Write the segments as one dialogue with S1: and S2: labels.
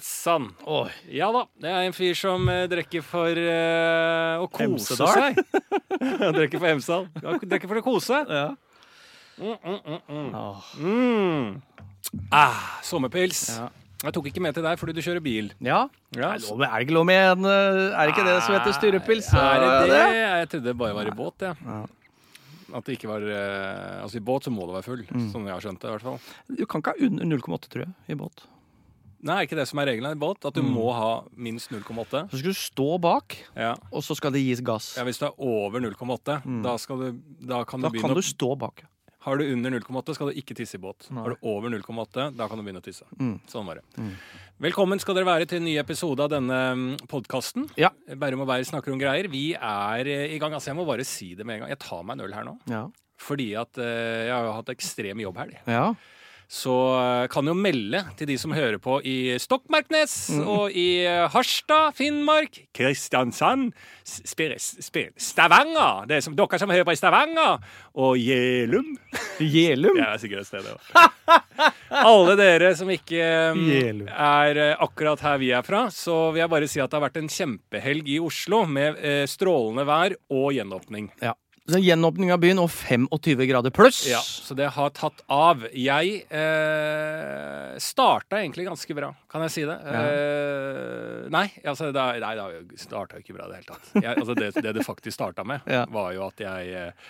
S1: Sann. Ja da. Det er en fyr som eh, drikker for eh, å kose
S2: Hemsedal?
S1: seg. Han drikker for Hemsedal. Han Drikker for å kose.
S2: Ja.
S1: Mm, mm, mm, mm.
S2: Åh.
S1: Mm. Ah, sommerpils.
S2: Ja.
S1: Jeg tok ikke med til deg fordi du kjører bil.
S2: ja. Er, det lov med, er det ikke lov med en eh, Er det ikke det som heter styrepils?
S1: Er det det? Jeg trodde det bare var i båt, jeg.
S2: Ja.
S1: At det ikke var eh, Altså, i båt så må du være full,
S2: Mm.
S1: sånn jeg har skjønt det, i hvert fall.
S2: Du kan ikke ha under 0,8, tror jeg, i båt.
S1: Nei, ikke det som er reglene i båt? At du
S2: Mm.
S1: må ha minst 0,8?
S2: Så skal du stå bak,
S1: Ja.
S2: og så skal det gis gass.
S1: ja, hvis du er over 0,8,
S2: Mm.
S1: da, skal du, da kan du
S2: Da
S1: begynne
S2: kan
S1: å
S2: du stå bak.
S1: Har du under 0,8, skal du ikke tisse i båt.
S2: Nei.
S1: Har du over 0,8, da kan du begynne å tisse.
S2: Mm.
S1: Sånn var det.
S2: Mm.
S1: Velkommen skal dere være til en ny episode av denne podkasten.
S2: Ja.
S1: Bærum og Beyer snakker om greier. Vi er eh, i gang. Altså, jeg må bare si det med en gang. Jeg tar meg en øl her nå.
S2: Ja.
S1: Fordi at eh, jeg har jo hatt ekstrem jobbhelg.
S2: ja.
S1: Så eh, kan jo melde til de som hører på i Stokmarknes
S2: Mm.
S1: og i eh, Harstad, Finnmark, Kristiansand, Spir- Spir- Stavanger Det er som, Dere som hører på i Stavanger, og Jelum.
S2: Jelum.
S1: Det er sikkert et sted, det òg. Alle dere som ikke um,
S2: Jelum.
S1: er eh, akkurat her vi er fra, så vil jeg bare si at det har vært en kjempehelg i Oslo med eh, strålende vær og gjenåpning.
S2: Ja. Så gjenåpning av byen og 25 grader pluss.
S1: Ja, Så det har tatt av. Jeg eh, starta egentlig ganske bra, kan jeg si det. Eh, nei, altså det, nei, det starta ikke bra i det hele tatt. Jeg, altså det, det det faktisk starta med,
S2: Ja.
S1: var jo at jeg eh,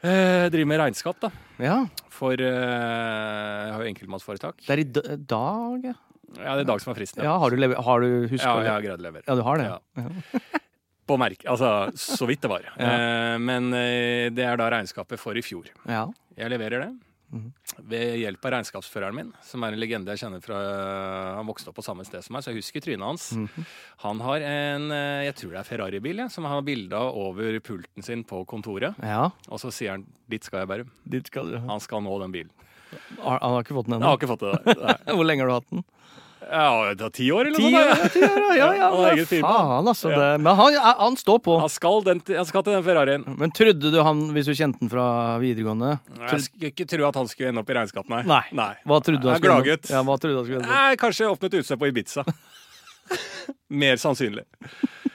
S1: eh, driver med regnskap, da.
S2: Ja.
S1: For eh, jeg har jo enkeltmannsforetak.
S2: Det er i dag, ja.
S1: Ja, det er Dag som er fristen.
S2: ja har du, lever har du huska
S1: ja, jeg har greid å levere.
S2: Ja, du har det?
S1: Ja. På merke, altså så vidt det var.
S2: Ja.
S1: Eh, men eh, det er da regnskapet for i fjor.
S2: ja.
S1: Jeg leverer det.
S2: Mhm.
S1: Ved hjelp av regnskapsføreren min, som er en legende jeg kjenner fra Han vokste opp på samme sted som meg, så jeg husker trynet hans.
S2: Mhm.
S1: Han har en eh, jeg tror det er Ferrari-bil, ja, som han har bilde av over pulten sin på kontoret.
S2: ja.
S1: Og så sier han 'dit skal jeg, Bærum'.
S2: Dit skal du.
S1: Han skal nå den bilen.
S2: Han har ikke fått den ennå? Hvor lenge har du hatt den?
S1: Ja, det er ti år, eller
S2: Ti
S1: noe
S2: år?
S1: sånt.
S2: Ja, ti år, ja, ja,
S1: ja har
S2: men faen, altså.
S1: Ja.
S2: Det. Men han, han står på.
S1: Han skal, den, han skal til den Ferrarien.
S2: Men trodde du han, hvis du kjente den fra videregående
S1: Jeg skulle ikke tro at han skulle ende opp i regnskap, nei.
S2: Nei.
S1: nei.
S2: Hva trodde du han skulle
S1: gladgutt.
S2: Ja, hva trodde han skulle ende
S1: Nei, kanskje åpnet utested på Ibiza. Mer sannsynlig.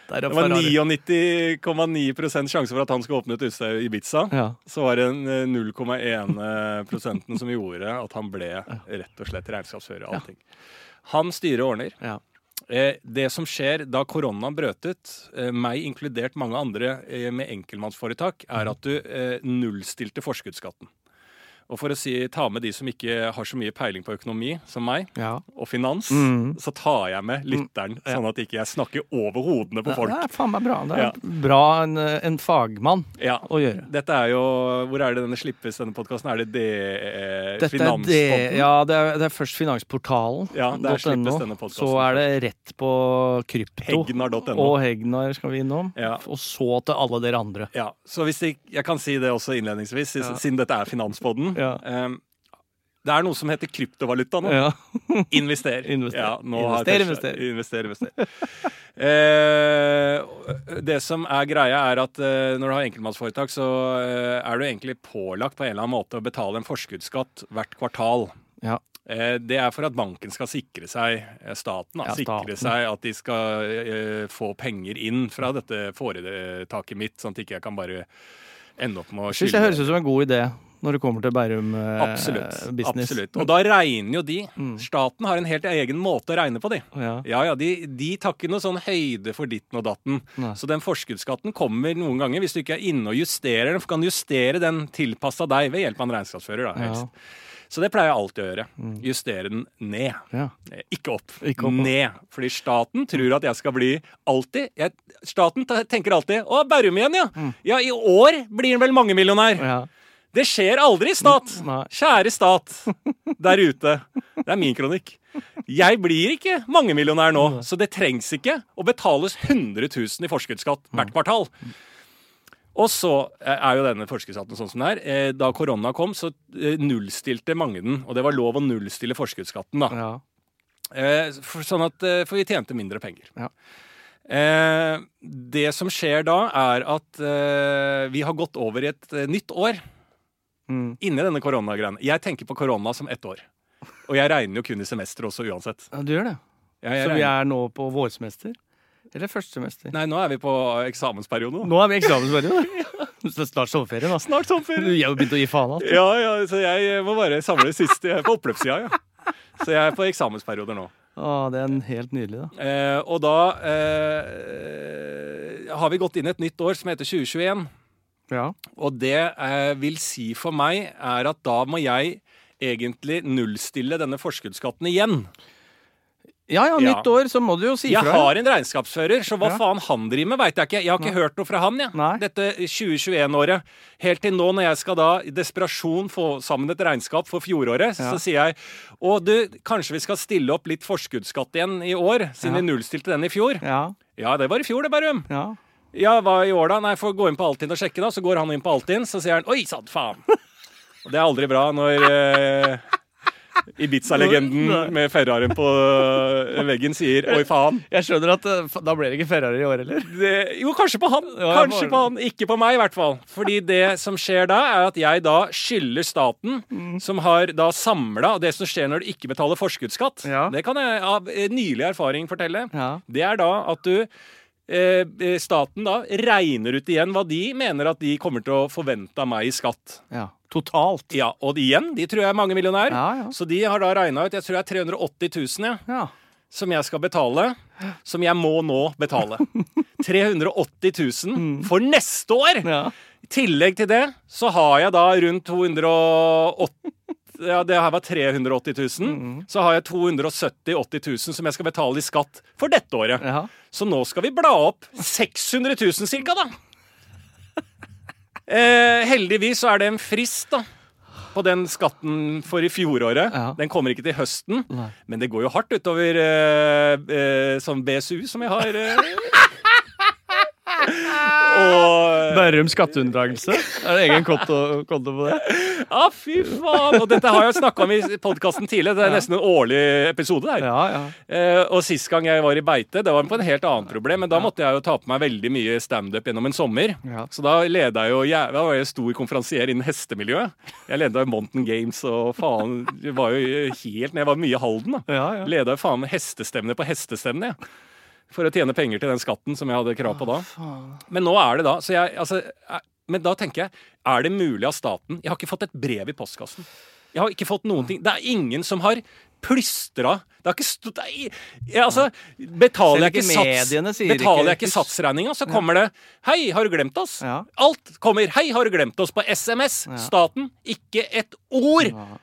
S1: Det var 99,9% sjanse for at han skulle åpne et utested i Ibiza.
S2: Ja.
S1: Så var det eh, 0,1 prosenten som gjorde at han ble rett og slett regnskapsfører. og Allting. Han styrer og ordner.
S2: Ja.
S1: Eh, det som skjer da koronaen brøt ut, eh, meg inkludert mange andre eh, med enkeltmannsforetak, er at du nullstilte forskuddsskatten. Og for å si, ta med de som ikke har så mye peiling på økonomi som meg,
S2: ja.
S1: og finans,
S2: mm.
S1: så tar jeg med lytteren,
S2: mm.
S1: sånn at ikke jeg snakker over hodene på folk.
S2: Det er faen meg bra. Det er
S1: Ja.
S2: bra en, en fagmann
S1: Ja.
S2: å gjøre.
S1: Dette er jo Hvor er det denne slippes, denne podkasten? Er det det eh,
S2: Dette er det, ja, det er, det er først Finansportalen.
S1: Ja, der slippes
S2: .no.
S1: denne podkasten.
S2: Så er det rett på krypto.
S1: Hegnar.no.
S2: Og Hegnar skal vi innom. Og så til alle dere andre.
S1: Ja, så hvis jeg, jeg kan si det også innledningsvis, siden dette er Finanspodden.
S2: Ja.
S1: Um, det er noe som heter kryptovaluta nå.
S2: Ja.
S1: Invester.
S2: Invester.
S1: Ja, nå
S2: Invester, invester.
S1: invester, invester. Eh, det som er greia, er at eh, når du har enkeltmannsforetak, så eh, er du egentlig pålagt på en eller annen måte å betale en forskuddsskatt hvert kvartal.
S2: Ja.
S1: Eh, Det er for at banken skal sikre seg, eh, staten, da,
S2: Ja,
S1: sikre seg at de skal eh, få penger inn fra dette foretaket mitt, sånn at ikke jeg kan bare ende opp med å
S2: Jeg syns det høres ut som en god idé når det kommer til Bærum eh,
S1: Absolutt.
S2: business.
S1: absolutt. Og da regner jo de.
S2: Mm.
S1: Staten har en helt egen måte å regne på, de.
S2: Ja.
S1: Ja, ja, de, de tar ikke noe sånn høyde for ditten og datten.
S2: Nei.
S1: Så den forskuddsskatten kommer noen ganger hvis du ikke er inne og justerer den. For kan justere den tilpassa deg ved hjelp av en regnskapsfører. da,
S2: Ja.
S1: helst. Så det pleier jeg alltid å gjøre. Justere den ned.
S2: Ja.
S1: Eh, Ikke opp.
S2: Ikke opp,
S1: ned. Fordi staten tror at jeg skal bli alltid jeg, Staten tenker alltid 'Å, Bærum igjen, ja'.
S2: Mm.
S1: Ja, i år blir han vel mangemillionær.
S2: Ja.
S1: Det skjer aldri, stat! Kjære stat der ute. Det er min kronikk. Jeg blir ikke mangemillionær nå, så det trengs ikke å betales 100 000 i forskuddsskatt hvert kvartal. Og så eh, er jo denne forskuddsskatten sånn som den er. Eh, Da korona kom, så eh, nullstilte mange den. Og det var lov å nullstille forskuddsskatten, da.
S2: Ja.
S1: Sånn at, for vi tjente mindre penger.
S2: Ja.
S1: Det som skjer da, er at vi har gått over i et nytt år
S2: Mm.
S1: inni denne koronagreiene. Jeg tenker på korona som ett år. Og jeg regner jo kun i semester også uansett.
S2: Ja, du gjør det.
S1: Ja,
S2: Så
S1: regner.
S2: vi er nå på vårsemester? Eller førstesemester?
S1: Nei, nå er vi på eksamensperiode. nå.
S2: Er vi i eksamensperiode. Snart sommerferie, da.
S1: Snart sommerferie.
S2: har jo begynt å gi faen alt.
S1: Ja, ja, så jeg må bare samle siste. Jeg er på oppløpssida, ja. Så jeg er på eksamensperioder nå.
S2: Å, det er en helt nydelig, da.
S1: Eh, og da eh, har vi gått inn i et nytt år som heter 2021.
S2: Ja.
S1: Og det eh, vil si for meg er at da må jeg egentlig nullstille denne forskuddsskatten igjen.
S2: Ja, ja,
S1: Ja.
S2: nytt år, så må du jo si
S1: Jeg
S2: fra.
S1: har en regnskapsfører, så hva
S2: Ja.
S1: faen han driver med, veit jeg ikke. Jeg har ikke hørt noe fra han, jeg.
S2: Nei.
S1: Dette 2021-året. Helt til nå, når jeg skal da i desperasjon få sammen et regnskap for fjoråret,
S2: Ja.
S1: så sier jeg å du, kanskje vi skal stille opp litt forskuddsskatt igjen i år, siden
S2: Ja.
S1: vi nullstilte den i fjor.
S2: Ja,
S1: Ja, det var i fjor, det, Bærum.
S2: ja.
S1: Ja, hva i år da? Nei, får gå inn på Altinn og sjekke, da. Så går han inn på Altinn, så sier han oi sann, faen. Og det er aldri bra når eh, Ibiza-legenden med Ferrarien på eh, veggen sier oi faen.
S2: Jeg skjønner at eh, da ble det ikke Ferrari i år heller.
S1: Det, jo, kanskje på han. Kanskje på han. Ikke på meg, i hvert fall. Fordi det som skjer da, er at jeg da skylder staten,
S2: Mm.
S1: som har da samla det som skjer når du ikke betaler forskuddsskatt,
S2: Ja.
S1: det kan jeg av eh, nylig erfaring fortelle.
S2: Ja.
S1: Det er da at du Staten da regner ut igjen hva de mener at de kommer til å forvente av meg i skatt.
S2: ja. Totalt.
S1: Ja, Og igjen, de tror jeg er mange millionærer,
S2: Ja, ja.
S1: Så de har da regna ut Jeg tror det er 380 000, ja
S2: Ja.
S1: som jeg skal betale, som jeg må nå betale. 380 000 for neste år!
S2: ja.
S1: I tillegg til det så har jeg da rundt 280 Ja, det her var 380 000. Så har jeg 270 000-80 000 som jeg skal betale i skatt for dette året.
S2: ja.
S1: Så nå skal vi bla opp 600 000 cirka, da. Eh, heldigvis så er det en frist, da. På den skatten for i fjoråret.
S2: Ja.
S1: Den kommer ikke til høsten.
S2: Nei.
S1: Men det går jo hardt utover eh, eh, sånn BSU som jeg har. Og
S2: Bærum skatteunndragelse. Er det egen konto, konto på det?
S1: Ja, fy faen! Og dette har jeg snakka om i podkasten tidligere. Det er nesten en årlig episode der.
S2: Ja, ja.
S1: Eh, og sist gang jeg var i beite, det var på en helt annet problem. Men da måtte jeg jo ta på meg veldig mye standup gjennom en sommer.
S2: Ja.
S1: Så da leda jeg jo Da var jeg stor konferansier innen hestemiljøet. Jeg leda jo Mountain Games og faen Jeg var jo helt ned. Jeg var mye i Halden, da.
S2: Ja, ja.
S1: Leda faen hestestevne på hestestevne, jeg. For å tjene penger til den skatten som jeg hadde krav på da. Men nå er det da så jeg, altså, Men da tenker jeg, er det mulig av staten Jeg har ikke fått et brev i postkassen. Jeg har ikke fått noen ting. Det er ingen som har plystra Det har ikke stått jeg, Altså, betaler jeg ikke,
S2: mediene
S1: sats, betaler jeg
S2: ikke
S1: satsregninga, så kommer det 'Hei, har du glemt oss?'
S2: Ja.
S1: Alt kommer 'Hei, har du glemt oss?' på SMS.
S2: Ja.
S1: Staten, ikke et ord!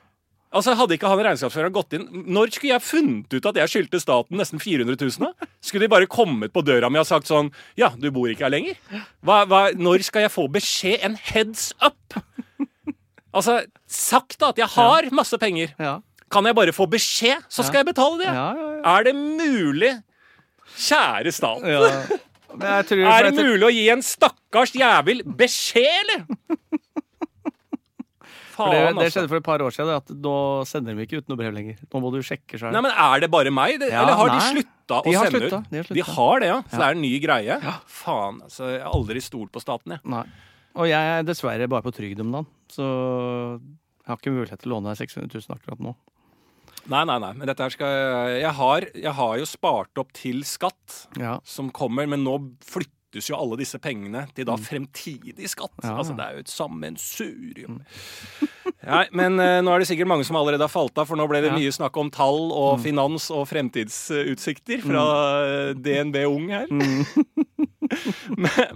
S1: Altså, Hadde ikke han regnskapsføreren gått inn Når skulle jeg funnet ut at jeg skyldte staten nesten 400 000? da? Skulle de bare kommet på døra mi og sagt sånn Ja, du bor ikke her lenger? Hva, hva, når skal jeg få beskjed? En heads up? Altså, sagt da at jeg har masse penger.
S2: Ja.
S1: Kan jeg bare få beskjed, så skal jeg betale det?
S2: Ja, ja, ja.
S1: Er det mulig? Kjære stat.
S2: ja. Men jeg tror
S1: Er det mulig å gi en stakkars jævel beskjed, eller?
S2: For det, det
S1: altså.
S2: skjedde for et par år siden. At nå sender de ikke ut noe brev lenger. Nå må du sjekke sjøl.
S1: Men Er det bare meg, det,
S2: Ja,
S1: eller har de
S2: nei.
S1: slutta å sende
S2: slutta,
S1: ut?
S2: de har.
S1: De har det, ja. Så
S2: Ja.
S1: det er en ny greie. Faen, altså. Jeg har aldri stolt på staten, jeg.
S2: Nei. Og jeg er dessverre bare på trygd om dagen, så jeg har ikke mulighet til å låne deg 600 000 akkurat nå.
S1: Nei, nei, nei. Men dette her skal jeg har, jeg har jo spart opp til skatt
S2: Ja.
S1: som kommer, men nå flyttes jo alle disse pengene til da fremtidig skatt.
S2: Mm. Ja,
S1: Altså, det er jo et sammensurium. Nei, men uh, nå er det sikkert mange som allerede har falt av, for nå ble det.
S2: Mm.
S1: mye snakk om tall og finans og fremtidsutsikter fra uh, DNB Ung her.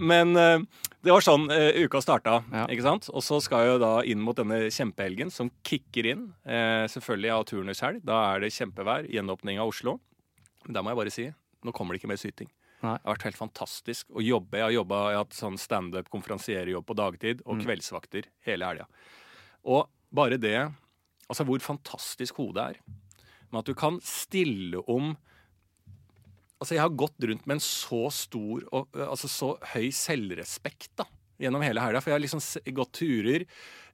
S1: men men eh, det var sånn uh, uka starta,
S2: Ja.
S1: ikke sant? Og så skal jeg jo da inn mot denne kjempehelgen som kicker inn. Uh, selvfølgelig av turnushelg. Da er det kjempevær. Gjenåpning av Oslo. Men da må jeg bare si, nå kommer det ikke mer syting.
S2: Nei.
S1: Det har vært helt fantastisk å jobbe. Jeg har jobba, jeg har hatt sånn standup, konferansierjobb på dagtid
S2: Mm.
S1: og kveldsvakter hele helga. Og bare det Altså hvor fantastisk hodet er. Men at du kan stille om Altså, jeg har gått rundt med en så stor og altså så høy selvrespekt da, gjennom hele helga. For jeg har liksom gått turer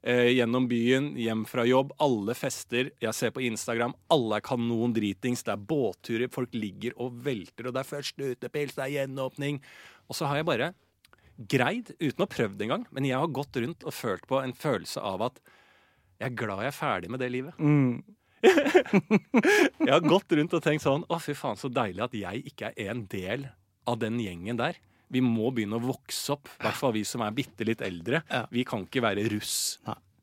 S1: eh, gjennom byen, hjem fra jobb, alle fester. Jeg ser på Instagram, alle er kanon dritings. Det er båtturer, folk ligger og velter, og det er første utepils, det er gjenåpning. Og så har jeg bare greid, uten å ha prøvd engang, men jeg har gått rundt og følt på en følelse av at jeg er glad jeg er ferdig med det livet.
S2: Mm.
S1: Jeg har gått rundt og tenkt sånn Å, fy faen, så deilig at jeg ikke er en del av den gjengen der. Vi må begynne å vokse opp, i hvert fall vi som er bitte litt eldre.
S2: Ja.
S1: Vi kan ikke være russ,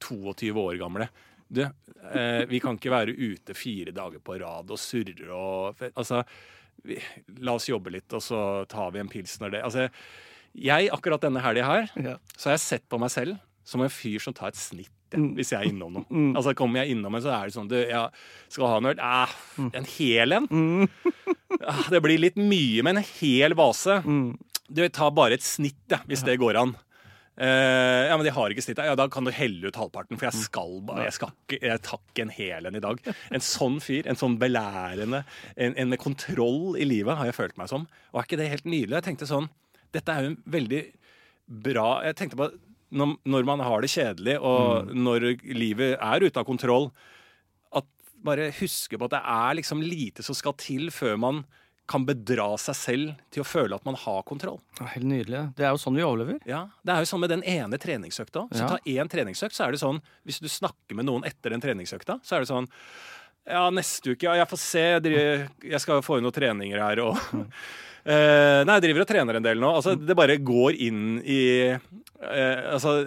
S1: 22 år gamle. Du, eh, vi kan ikke være ute fire dager på rad og surre og Altså, vi, la oss jobbe litt, og så tar vi en pils når det Altså, jeg, akkurat denne helga her,
S2: Ja.
S1: så har jeg sett på meg selv som en fyr som tar et snitt. jeg,
S2: Mm.
S1: Hvis jeg er innom noe. Altså Kommer jeg innom en, så er det sånn du, jeg Skal ha en øl? Eh, en hel en?
S2: Mm.
S1: Ah, det blir litt mye med en hel vase.
S2: Mm.
S1: Du tar bare et snitt, ja, hvis det går an. Uh, ja, men de har ikke snitt. Ja, Da kan du helle ut halvparten, for jeg skal bare Jeg, skal ikke, jeg tar ikke en hel en i dag. En sånn fyr, en sånn belærende, en, en med kontroll i livet, har jeg følt meg som. Og er ikke det helt nydelig? Jeg tenkte sånn Dette er jo en veldig bra Jeg tenkte på når, når man har det kjedelig, og når livet er ute av kontroll, at bare huske på at det er liksom lite som skal til før man kan bedra seg selv til å føle at man har kontroll.
S2: Ja, Helt nydelig. Det er jo sånn vi overlever.
S1: Ja, Det er jo sånn med den ene treningsøkta. Hvis
S2: Ja.
S1: du tar én treningsøkt, så er det sånn Hvis du snakker med noen etter den treningsøkta, så er det sånn Ja, neste uke, ja, jeg får se. Jeg, skal få inn noen treninger her og Eh, Nei, jeg driver og trener en del nå. Altså, det bare går inn i uh, altså,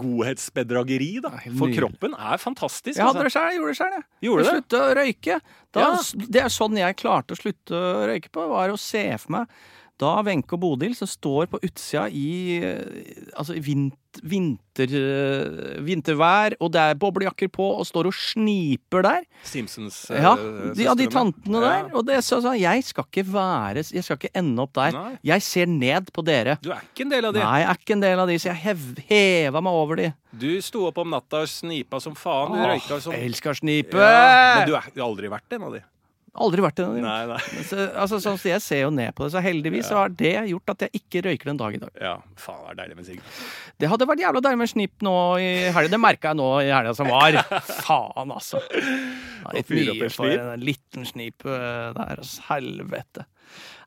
S1: godhetsbedrageri, da. For kroppen er fantastisk.
S2: Jeg hadde
S1: altså.
S2: det sjøl, jeg gjorde det sjøl. jeg.
S1: Gjorde
S2: jeg slutta å røyke. Da,
S1: Ja.
S2: Det er sånn jeg klarte å slutte å røyke på, var å se for meg da Wenche og Bodil som står på utsida i altså vinter, eh, vintervær, og det er boblejakker på, og står og sniper der.
S1: Simpsons eh,
S2: Ja, de, ja, de tantene
S1: Ja.
S2: der. Og det så, så, jeg skal ikke være Jeg skal ikke ende opp der.
S1: Nei.
S2: Jeg ser ned på dere.
S1: Du er ikke en del av de.
S2: Nei, jeg er ikke en del av de, så jeg hev, heva meg over de.
S1: Du sto opp om natta og snipa som faen. Du røyka som
S2: elsker å snipe!
S1: ja, Men du har aldri vært en av de.
S2: Aldri vært det.
S1: Nei, nei.
S2: Så, altså, sånn, så jeg ser jo ned på det, så heldigvis så har det gjort at jeg ikke røyker den dag i dag.
S1: Ja, faen, det er deilig med sigg.
S2: Det hadde vært jævla deilig med snip nå i helga. Det merka jeg nå i helga som var. Faen, altså. Litt mye
S1: en
S2: for
S1: snip?
S2: en liten snip eh, der. Altså, helvete.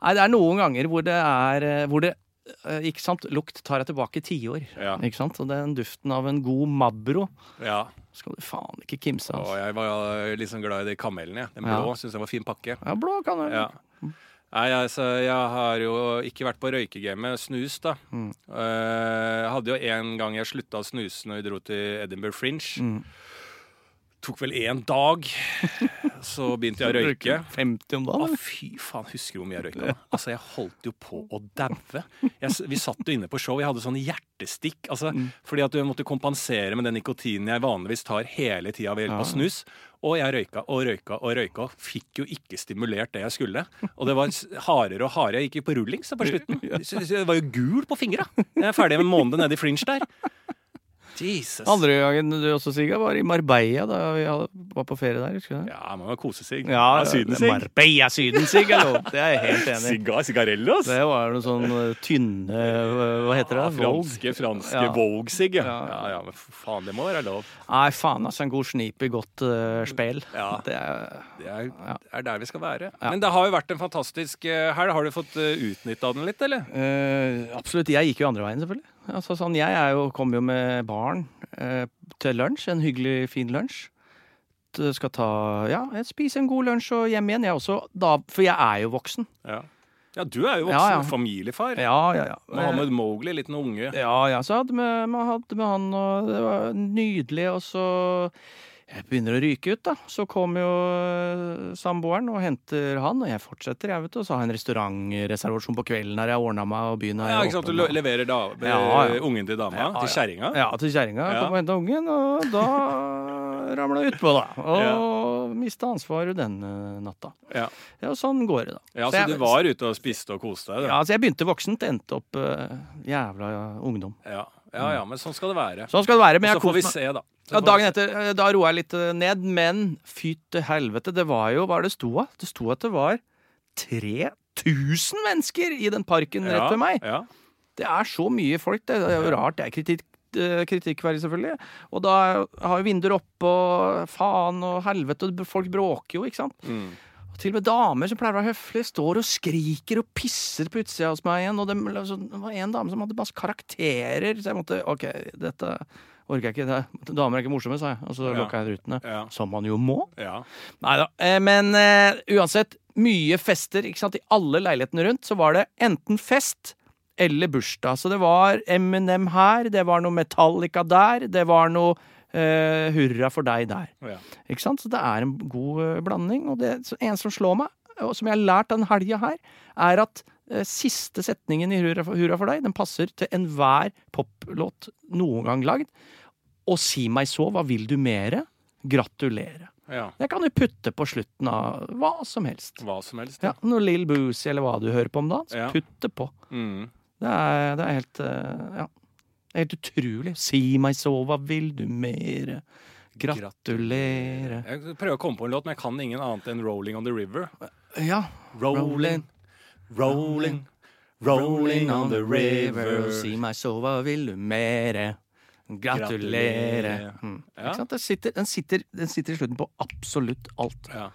S2: Nei, det er noen ganger hvor det er eh, Hvor det ikke sant, Lukt tar jeg tilbake tiår.
S1: Ja.
S2: Ikke sant? Og den duften av en god Mabro
S1: ja.
S2: skal du faen ikke kimse av. Altså.
S1: jeg var sånn glad i de kamelene. Den Den
S2: Ja.
S1: blå syns jeg var fin pakke.
S2: Ja, blå kan jeg
S1: Ja. Nei, altså, jeg har jo ikke vært på røykegamet snus, da.
S2: Mm.
S1: Uh, Jeg hadde jo en gang jeg slutta å snuse når vi dro til Edinburgh Fringe.
S2: Mm.
S1: Tok vel én dag, så begynte jeg å røyke.
S2: 50 om
S1: Å, fy faen, husker du hvor mye jeg røyka? Altså, Jeg holdt jo på å daue. Vi satt jo inne på show, jeg hadde sånn hjertestikk. Altså,
S2: Mm.
S1: Fordi at du måtte kompensere med den nikotinen jeg vanligvis tar hele tida ved hjelp av snus. Og jeg røyka og røyka og røyka, fikk jo ikke stimulert det jeg skulle. Og det var hardere og hardere. Jeg gikk jo på rullings på slutten. Jeg var jo gul på fingra. Jeg er ferdig med en måned nede i Fringe der. Jesus.
S2: Andre gangen du også, Sigga, var i Marbella da vi var på ferie der. husker du det?
S1: Ja, man må kose seg.
S2: Ja,
S1: Syden-sigg.
S2: Marbella Syden-sigg! Det er jeg helt enig i.
S1: Sigar, sigarellos.
S2: Det var noe sånn uh, tynne uh, Hva heter det?
S1: Ja, franske, franske
S2: Ja.
S1: Vogue-sigg, ja.
S2: Ja.
S1: ja. Ja, men faen, det må være lov.
S2: Nei, faen, altså. En god snip i godt uh, spel.
S1: Ja.
S2: Det er
S1: Det er, det er der vi skal være.
S2: Ja.
S1: Men det har jo vært en fantastisk eh, helg. Har du fått uh, utnytta den litt, eller?
S2: uh, Absolutt. Jeg gikk jo andre veien, selvfølgelig. Altså, sånn, jeg er jo, kom jo med barn eh, til lunsj. En hyggelig, fin lunsj. Skal ta Ja, spise en god lunsj og hjem igjen, jeg også. Da, for jeg er jo voksen.
S1: Ja. ja, du er jo voksen.
S2: Ja, ja.
S1: Familiefar.
S2: Ja, ja, ja.
S1: Mohammed Mowgli, liten unge.
S2: Ja, ja, så hadde vi, vi hadde med han, og det var nydelig, og så jeg begynner å ryke ut, da. Så kommer jo øh, samboeren og henter han, og jeg fortsetter, jeg, vet du. Og så har jeg en restaurantreservasjon på kvelden her jeg ordna meg, og byen er
S1: Ja, ikke sant? Du leverer da,
S2: Ja, ja.
S1: ungen til dama,
S2: Ja, ja.
S1: til kjerringa.
S2: Ja, til kjerringa.
S1: Ja.
S2: Kommer og henter ungen, og da ramla utpå, da. Og mista ansvaret den øh, natta.
S1: Ja.
S2: Ja, og sånn går det, da.
S1: Ja,
S2: Så
S1: så
S2: jeg-
S1: du var ute og spiste og koste deg? Da.
S2: Ja, altså jeg begynte voksent, endte opp uh, jævla ungdom.
S1: Ja. ja, ja, men sånn skal det være.
S2: Sånn skal det være. Men
S1: Så får vi se, da.
S2: Ja, dagen etter, eh, da roa jeg litt eh, ned, men fy til helvete, det var jo Hva er det sto av? Det sto at det var 3000 mennesker i den parken rett ved meg!
S1: Ja.
S2: Det er så mye folk, det. Det er jo rart. Det er kritikk, eh, kritikkverdig, selvfølgelig. Og da har jo vinduer oppe, og faen og helvete, og folk bråker jo, ikke sant.
S1: Mm.
S2: Og til og med damer som pleier å være høflige, står og skriker og pisser på utsida hos meg igjen. Og det, altså, det var en dame som hadde masse karakterer, så jeg måtte OK, dette orker jeg ikke. Det, damer er ikke morsomme, sa jeg. Og så
S1: Ja.
S2: lukka jeg rutene.
S1: Ja.
S2: Som man jo må.
S1: ja.
S2: Nei da. Eh, men uh, uansett, mye fester. ikke sant? I alle leilighetene rundt så var det enten fest eller bursdag. Så det var Eminem her, det var noe Metallica der, det var noe uh, Hurra for deg der.
S1: ja.
S2: Ikke sant? Så det er en god uh, blanding. Og det en som slår meg, og som jeg har lært den helga her, er at siste setningen i Hurra for, Hurra for deg, den passer til enhver poplåt noen gang lagd. Og si meg så, hva vil du mere? Gratulere.
S1: ja.
S2: Det kan du putte på slutten av hva som helst.
S1: Hva som helst.
S2: Ja, Noe Lill Boozy eller hva du hører på om dagen. Så
S1: Ja.
S2: putt det på.
S1: Mm.
S2: Det er, det er helt eh, Ja. Det er helt utrolig. Si meg så, hva vil du mere? Gratulere.
S1: Jeg prøver å komme på en låt, men jeg kan ingen annet enn 'Rolling on the River'.
S2: Ja.
S1: Rolling, rolling, rolling on the river.
S2: Si meg så, hva vil du mere? Gratulere.
S1: Gratulere.
S2: Mm.
S1: Ja.
S2: Den, sitter, den, sitter, den sitter i slutten på absolutt alt.
S1: Ja.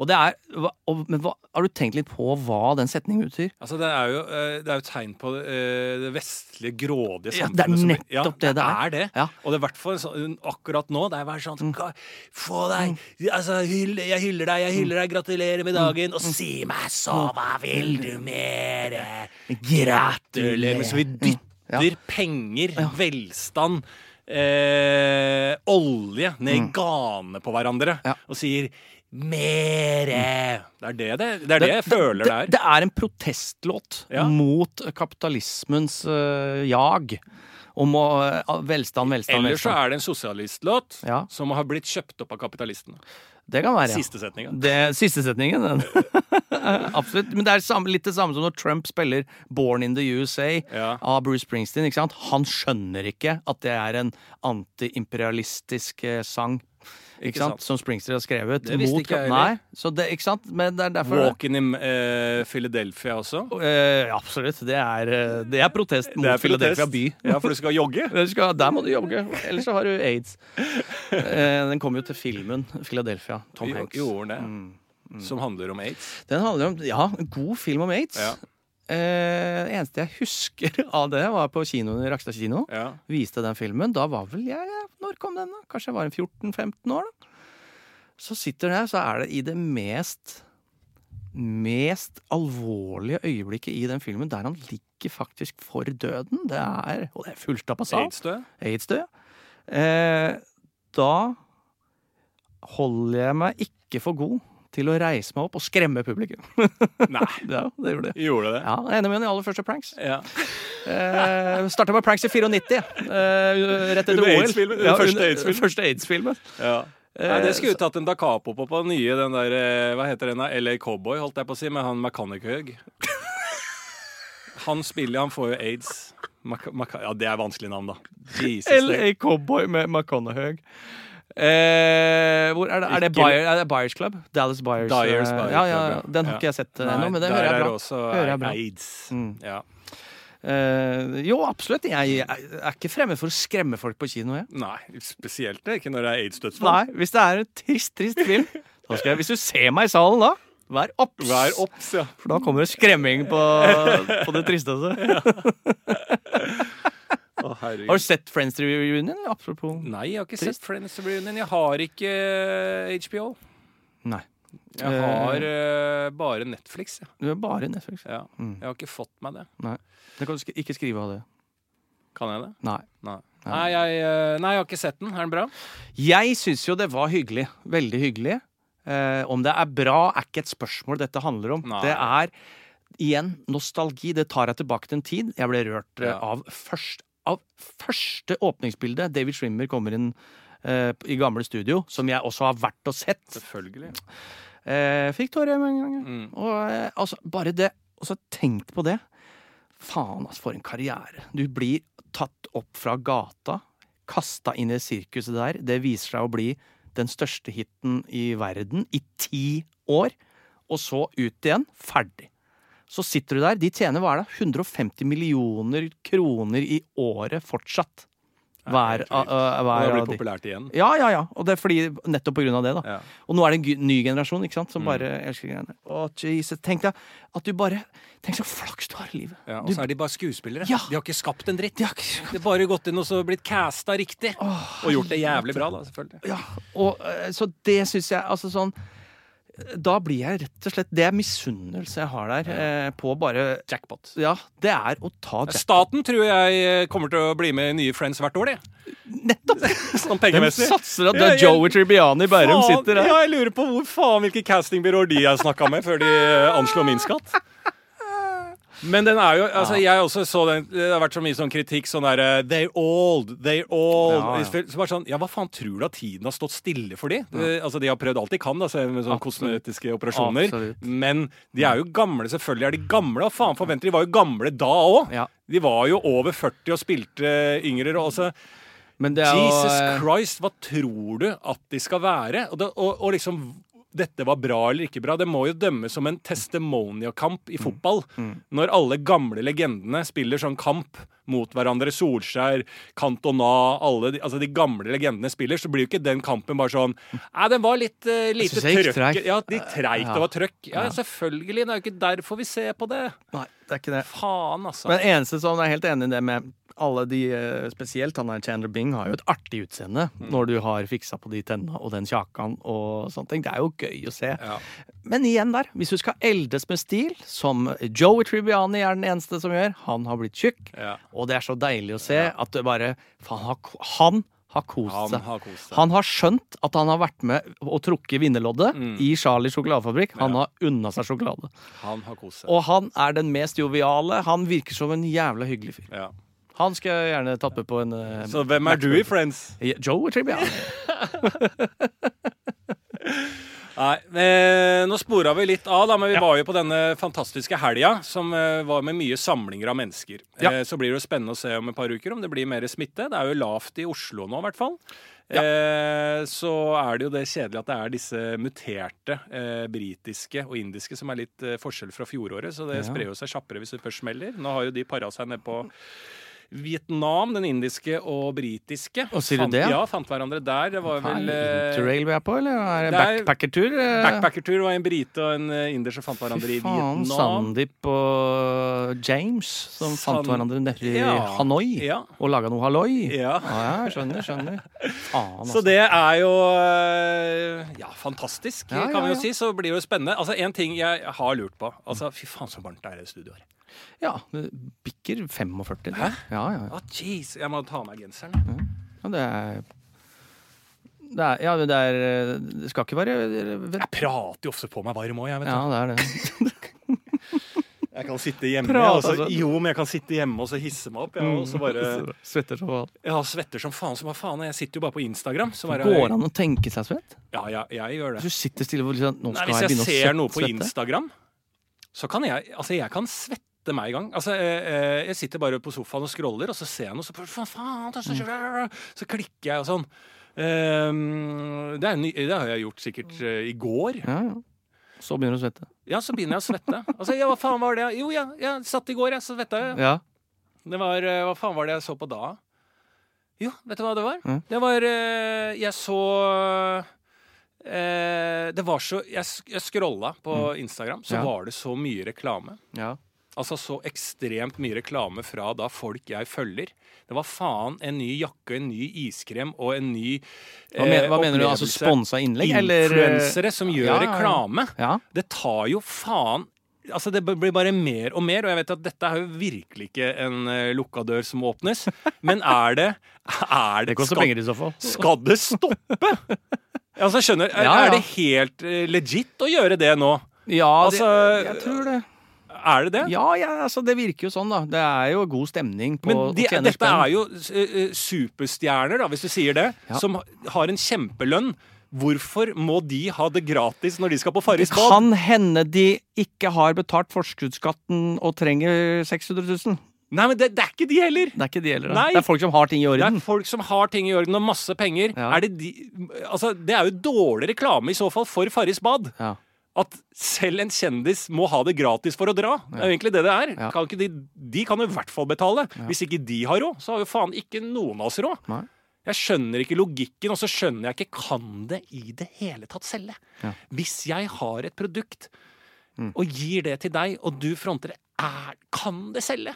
S2: Og det er og, Men hva, har du tenkt litt på hva den setningen betyr?
S1: Altså, det er jo, et det er jo tegn på eh, det vestlige, grådige samfunnet.
S2: Ja, det er
S1: som-
S2: nettopp
S1: ja,
S2: det det er.
S1: det.
S2: Ja.
S1: Og det er hvert fall akkurat nå. Det er bare sånn «Ga- Få deg Altså, hyll, jeg hyller deg, jeg hyller deg, gratulerer med dagen. Og si meg så, hva vil du mere? Gratulerer. Så vi dytter penger, velstand Eh, olje ned i gane på hverandre
S2: Ja.
S1: og sier mere. Det er det, det, det, er det jeg føler det er.
S2: Det er en protestlåt
S1: Ja.
S2: mot kapitalismens uh, jag. Om å velstand, Velstand, velstand,
S1: Eller så er det en sosialistlåt
S2: Ja.
S1: som har blitt kjøpt opp av kapitalistene.
S2: Det kan være. ja.
S1: Siste setningen.
S2: Det, siste setningen. Absolutt. Men det er samme, litt det samme som når Trump spiller 'Born in the USA'
S1: Ja.
S2: av Bruce Springsteen. Han skjønner ikke at det er en antiimperialistisk eh, sang. Ikke,
S1: Ikke
S2: sant?
S1: sant.
S2: Som Springsteen har skrevet.
S1: Det visste
S2: mot-
S1: ikke jeg heller.
S2: Nei, så det, ikke sant? Men det er derfor
S1: Walk-in i eh, Philadelphia også.
S2: Uh, absolutt. Det er, eh, det er protest mot
S1: Det er
S2: Philadelphia by.
S1: Ja, for du skal jogge?
S2: Du skal, der må du jogge, ellers så har du aids. Uh, den kom jo til filmen Philadelphia. Tom Hanks.
S1: Gjorde det.
S2: Mm.
S1: Som handler om aids.
S2: Den handler om ja, en god film om aids.
S1: Ja.
S2: Eh, eneste jeg husker av det, var på kinoen i Rakstad kino.
S1: Ja.
S2: Viste den filmen. Da var vel jeg Når kom den, da? Kanskje jeg var en 14-15 år, da. Så sitter den her, så er det i det mest Mest alvorlige øyeblikket i den filmen, der han ligger faktisk for døden. Det er Og det er fullstappa sal.
S1: Aids-død?
S2: Aids-død. Eh, da holder jeg meg ikke for god til å reise meg opp og skremme publikum.
S1: Nei.
S2: ja, det gjorde det.
S1: Gjorde det?
S2: Ja, En av mine aller første pranks.
S1: Ja.
S2: Eh, Starta med pranks i 94. Eh, rett etter
S1: Under
S2: OL.
S1: AIDS-filmen, den første AIDS-filmen.
S2: Første AIDS-filmen.
S1: ja. Nei, det skulle vi tatt en da capo på på den nye, den der eh, Hva heter den da? LA Cowboy, holdt jeg på å si, med han Mechanic-Høg. Han spiller, han får jo aids. Mac Mac ja, det er vanskelig navn, da. Jesus,
S2: LA Cowboy med McConaughey. Eh, hvor er det? Er det, Bayer, er det Buyers Club? Dallas Buyers.
S1: Dyers
S2: eh,
S1: Buyers
S2: ja, ja,
S1: ja.
S2: Den har ikke jeg sett eh, ennå, men det
S1: der
S2: hører jeg
S1: er
S2: bra.
S1: også
S2: Hører jeg bra.
S1: aids.
S2: Mm.
S1: Ja.
S2: Eh, jo, absolutt. Jeg er ikke fremmed for å skremme folk på kino. Jeg.
S1: Nei, spesielt det. Ikke når det er aids-dødsfall.
S2: Nei, Hvis det er en trist, trist film, jeg, hvis du ser meg i salen da, vær obs!
S1: Vær obs, ja.
S2: For da kommer det skremming på, på det tristeste.
S1: Å, herregud.
S2: Har du sett Friends Reunion? Apropos
S1: Nei, jeg har ikke
S2: Trist.
S1: sett Friends Reunion. Jeg har ikke eh, HBO.
S2: Nei.
S1: Jeg har uh, bare Netflix. Ja.
S2: Du har bare Netflix.
S1: Ja.
S2: Mm.
S1: Jeg har ikke fått meg det.
S2: Nei. Det kan du sk ikke skrive av det.
S1: Kan jeg det?
S2: Nei.
S1: Nei. Nei, jeg, eh, nei, jeg har ikke sett den. Er den bra?
S2: Jeg syns jo det var hyggelig. Veldig hyggelig. Eh, om det er bra, er ikke et spørsmål dette handler om.
S1: Nei.
S2: Det er igjen nostalgi. Det tar jeg tilbake til en tid. Jeg ble rørt eh,
S1: Ja.
S2: av, først, av første åpningsbilde. David Shrimmer kommer inn eh, i gamle studio, som jeg også har vært og sett.
S1: Selvfølgelig.
S2: Eh, fikk tårer mange en gang.
S1: Mm.
S2: Og eh, altså, bare det Og så tenk på det. Faen, altså, for en karriere. Du blir tatt opp fra gata, kasta inn i sirkuset der. Det viser seg å bli den største hiten i verden i ti år. Og så ut igjen. Ferdig. Så sitter du der. De tjener hva er det? 150 millioner kroner i året fortsatt. hver, uh, uh,
S1: Det
S2: hver
S1: har
S2: av
S1: blitt
S2: de.
S1: populært igjen.
S2: Ja, ja, ja. Og det er fordi, nettopp på grunn av det, da.
S1: Ja.
S2: Og nå er det en ny generasjon ikke sant, som
S1: Mm.
S2: bare elsker greiene. Å, Jesus. Tenk deg at du bare Tenk så flaks du har i livet.
S1: Ja, og
S2: Du-
S1: så er de bare skuespillere.
S2: Ja.
S1: De har ikke skapt en dritt.
S2: de har ikke
S1: De har bare gått inn og så blitt casta riktig. og gjort det jævlig bra, da, selvfølgelig.
S2: Ja, og så det syns jeg Altså sånn Da blir jeg rett og slett Det er misunnelse jeg har der eh, på bare
S1: Jackpot.
S2: Ja, det er å ta jackpot.
S1: Staten tror jeg eh, kommer til å bli med i nye Friends hvert år, de.
S2: Nettopp!
S1: Sånn
S2: De satser at
S1: Ja,
S2: det er
S1: jeg-
S2: Joey Tribbiani i Bærum sitter der.
S1: Ja, jeg lurer på hvor faen hvilke castingbyråer de har snakka med før de eh, anslår min skatt. Men den er jo altså Jeg også så den Det har vært så mye sånn kritikk sånn derre They're old, they're old.
S2: Ja, ja.
S1: Så bare sånn, ja, hva faen tror du at tiden har stått stille for de? Det, altså, De har prøvd alt de kan, da, så med sånne kosmetiske operasjoner.
S2: Absolutt.
S1: Men de er jo gamle. Selvfølgelig er de gamle. Og faen forventer de? var jo gamle da òg.
S2: Ja.
S1: De var jo over 40 og spilte yngre. Og altså,
S2: Men det jo
S1: Jesus
S2: eh,
S1: Christ, hva tror du at de skal være? Og, det, og, og liksom dette var bra eller ikke bra. Det må jo dømmes som en testimoniakamp
S2: Mm.
S1: i fotball. Når alle gamle legendene spiller sånn kamp mot hverandre. Solskjær, Cantona, alle de, altså de gamle legendene spiller, så blir jo ikke den kampen bare sånn Nei, den var litt uh, lite trøkk. Ja, litt treigt
S2: Ja.
S1: det var trøkk. Ja,
S2: Ja.
S1: selvfølgelig. Det er jo ikke derfor vi ser på det.
S2: Nei, det er ikke det.
S1: Faen, altså.
S2: Men eneste som er helt enig i det med alle de, eh, spesielt han der Chandler Bing, har jo et artig utseende
S1: Mm.
S2: når du har fiksa på de tenna og den kjakan og sånne ting. Det er jo gøy å se.
S1: ja.
S2: Men igjen der, hvis du skal eldes med stil, som Joey Tribbiani er den eneste som gjør, han har blitt tjukk,
S1: Ja.
S2: og det er så deilig å se at det bare Faen, han har- han kost seg.
S1: Han.
S2: Han har skjønt at han har vært med og trukket vinnerloddet
S1: Mm.
S2: i Charlie sjokoladefabrikk. Han
S1: Ja.
S2: har unna seg sjokolade.
S1: Han har kost seg.
S2: Og han er den mest joviale. Han virker som en jævla hyggelig fyr.
S1: Ja.
S2: Han skal jeg gjerne med på en eh,
S1: Så hvem er du i Friends?
S2: Joe Tribbiani.
S1: Nei, eh, Nå spora vi litt av, da, men vi var jo på denne fantastiske helga, som eh, var med mye samlinger av mennesker.
S2: Ja.
S1: Eh, så blir det jo spennende å se om et par uker om det blir mer smitte. Det er jo lavt i Oslo nå, i hvert fall.
S2: Ja.
S1: Eh, så er det jo det kjedelige at det er disse muterte eh, britiske og indiske som er litt forskjell fra fjoråret. Så det
S2: Ja.
S1: sprer jo seg kjappere hvis det først smeller. Nå har jo de para seg ned på Vietnam, den indiske og britiske.
S2: Og sier du
S1: Fant-
S2: det, ja?
S1: Fant hverandre der. Det var vel eh,
S2: Interrail vi er på, eller er det
S1: er-
S2: backpackertur? eh?
S1: Backpackertur var en brite og en eh, inder som fant hverandre
S2: Fy
S1: i
S2: faen,
S1: Vietnam.
S2: Sandeep og James som fant hverandre nede i
S1: Ja.
S2: Hanoi
S1: Ja.
S2: og laga noe halloi.
S1: ja.
S2: Ja, skjønner, skjønner. Faen, altså.
S1: Så det er jo ja, fantastisk, kan vi jo si. Så blir det jo spennende. Altså, En ting jeg har lurt på. Altså, Fy faen, så varmt det er i studioet her.
S2: Ja, det bikker 45.
S1: Hæ?
S2: Ja, ja, ja.
S1: Å, jeez. Jeg må ta av meg genseren.
S2: ja det er det er, ja, det er Det skal ikke være
S1: Jeg prater jo ofte på meg varm òg, jeg. vet du.
S2: Ja, det er det.
S1: Jeg kan sitte hjemme
S2: Prat,
S1: altså. Jo, men jeg kan sitte hjemme og så hisse meg opp. Jeg, og så bare
S2: Svetter som faen.
S1: Ja, svetter som faen. Så hva faen, jeg sitter jo bare på Instagram. Så bare,
S2: Går an å tenke seg svett?
S1: Ja, ja, jeg gjør det.
S2: Hvis du sitter stille og liksom, nå skal
S1: Nei,
S2: jeg
S1: jeg
S2: begynne å
S1: ser noe på
S2: svette.
S1: Instagram, så kan jeg Altså, jeg kan svette meg i gang. Altså, eh, eh, jeg sitter bare på sofaen og scroller, og så ser jeg noe, så faen, så,
S2: Mm.
S1: så klikker jeg og sånn. Ehm, det, ny- det har jeg gjort sikkert eh, i går.
S2: Ja, ja. Så begynner du å svette.
S1: Ja, så begynner jeg å svette. Altså, ja, hva faen var det? Jo, ja, jeg satt i går, jeg, så svetta jeg.
S2: Ja.
S1: Det var Hva faen var det jeg så på da? Jo, vet du hva det var?
S2: Mm.
S1: Det var Jeg så eh, Det var så Jeg, jeg scrolla på Instagram, så
S2: Mm. Ja.
S1: var det så mye reklame.
S2: ja.
S1: Altså så ekstremt mye reklame fra da folk jeg følger. Det var faen en ny jakke, en ny iskrem og en ny
S2: Hva, men,
S1: eh,
S2: hva mener du? Altså sponsa innlegg, eh,
S1: Influensere som gjør
S2: ja, ja, ja.
S1: reklame. Det tar jo faen Altså Det blir bare mer og mer, og jeg vet at dette er jo virkelig ikke en uh, lukka dør som åpnes. Men er det, er det
S2: Det koster penger i så fall.
S1: Skal det stoppe? Altså, skjønner, er, er det helt uh, legit å gjøre det nå?
S2: Ja,
S1: Altså,
S2: det, jeg tror det.
S1: Er det det?
S2: Ja, ja, altså det virker jo sånn, da. Det er jo god stemning på
S1: Men de, dette er jo eh, superstjerner, da, hvis du sier det,
S2: Ja.
S1: som har en kjempelønn. Hvorfor må de ha det gratis når de skal på
S2: Det
S1: Farris bad?
S2: kan hende de ikke har betalt forskuddsskatten og trenger 600 000.
S1: Nei, men det, det er ikke de heller!
S2: Det er ikke de heller. da.
S1: Nei.
S2: Det er folk som har ting i orden.
S1: Det er folk som har ting i orden og masse penger.
S2: Ja.
S1: Er det, de, altså, det er jo dårlig reklame i så fall for Farris bad.
S2: Ja.
S1: At selv en kjendis må ha det gratis for å dra. Det er jo egentlig det det er.
S2: Ja.
S1: Kan ikke de, de kan jo i hvert fall betale. Hvis ikke de har råd, så har jo faen ikke noen av oss råd.
S2: Nei.
S1: Jeg skjønner ikke logikken, og så skjønner jeg ikke kan det i det hele tatt selge.
S2: Ja.
S1: Hvis jeg har et produkt
S2: Mm.
S1: og gir det til deg, og du fronter det, er, kan det selge?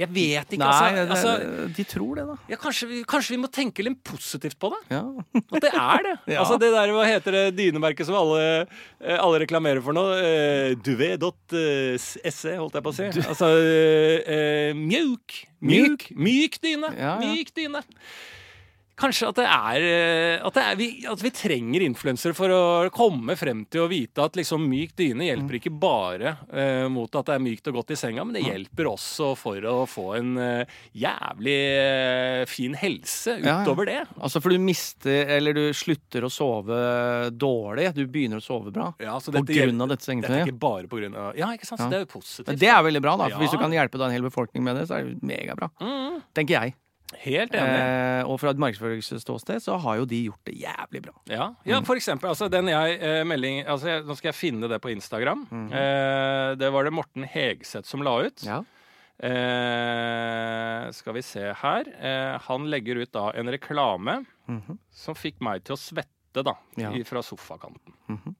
S1: Jeg vet ikke,
S2: Nei,
S1: altså.
S2: det,
S1: altså
S2: de tror det, da.
S1: ja, kanskje, vi, kanskje vi må tenke litt positivt på det?
S2: Ja.
S1: At det er det.
S2: Ja.
S1: Altså det der, Hva heter det dynemerket som alle, eh, alle reklamerer for nå? Uh, Duvet.se, holdt jeg på å si. Altså eh, eh, mjuk. Mjuk. Myk dyne. Myk dyne. Kanskje at det er, eh, at, det er vi, at vi trenger influensere for å komme frem til å vite at liksom myk dyne
S2: Mm.
S1: hjelper ikke bare uh, mot at det er mykt og godt i senga, men det hjelper også for å få en uh, jævlig uh, fin helse
S2: Ja, ja.
S1: utover det.
S2: Altså, for du mister Eller du slutter å sove dårlig. Du begynner å sove bra.
S1: Ja, så
S2: På grunn av dette
S1: Dette er ikke bare på grunn av Ja, ikke sant? Så
S2: Ja.
S1: det er jo positivt.
S2: Men det er veldig bra, da. For
S1: Ja.
S2: hvis du kan hjelpe da en hel befolkning med det, så er det megabra.
S1: Mm,
S2: Tenker jeg.
S1: Helt enig.
S2: Eh, og fra et markedsføringsståsted så har jo de gjort det jævlig bra.
S1: Ja, ja
S2: Mm.
S1: for eksempel. Altså, den jeg eh, melding altså, jeg, Nå skal jeg finne det på Instagram.
S2: Mhm.
S1: Eh, det var det Morten Hegseth som la ut.
S2: Ja.
S1: Eh, skal vi se her. Eh, han legger ut da en reklame
S2: Mhm.
S1: som fikk meg til å svette, da,
S2: Ja.
S1: fra sofakanten.
S2: Mhm.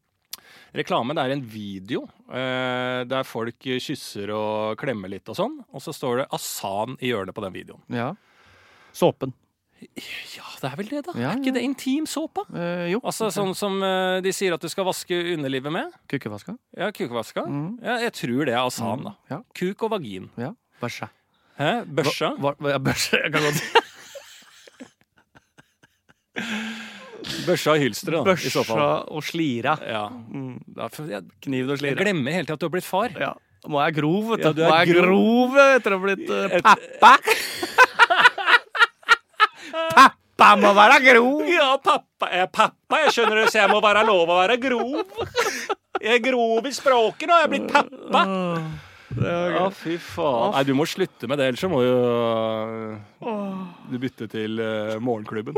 S1: Reklame det er en video eh, der folk kysser og klemmer litt og sånn. Og så står det Asan i hjørnet på den videoen.
S2: ja. Såpen.
S1: Ja, det er vel det, da.
S2: Ja,
S1: er ikke det intimsåpa?
S2: Eh, jo.
S1: Altså sånn som eh, de sier at du skal vaske underlivet med?
S2: Kukevaska.
S1: Ja, kukevaska.
S2: Mm.
S1: Ja, jeg tror det er Asan, da.
S2: Ja.
S1: Kuk og vagin.
S2: ja. Børsa.
S1: Hæ? Børsa?
S2: Hva, hva, ja, børsa. Jeg kan godt
S1: Børsa og hylsteret, da,
S2: Børsa og slira.
S1: Ja.
S2: Mm.
S1: Da, for jeg,
S2: Kniv og
S1: jeg glemmer hele tida at du har blitt far.
S2: Ja. Må jeg grov, vet du.
S1: Ja, du er
S2: Må jeg
S1: grov.
S2: grov etter å ha blitt uh, pappa. pappa må være grov.
S1: Ja, pappa er pappa. Jeg skjønner det, så jeg må være lov å være grov. Jeg er grov i språket nå. Jeg er blitt pappa. Ja, fy faen. Nei, du må slutte med det, ellers så må jo øh, du bytte til øh, morgenklubben.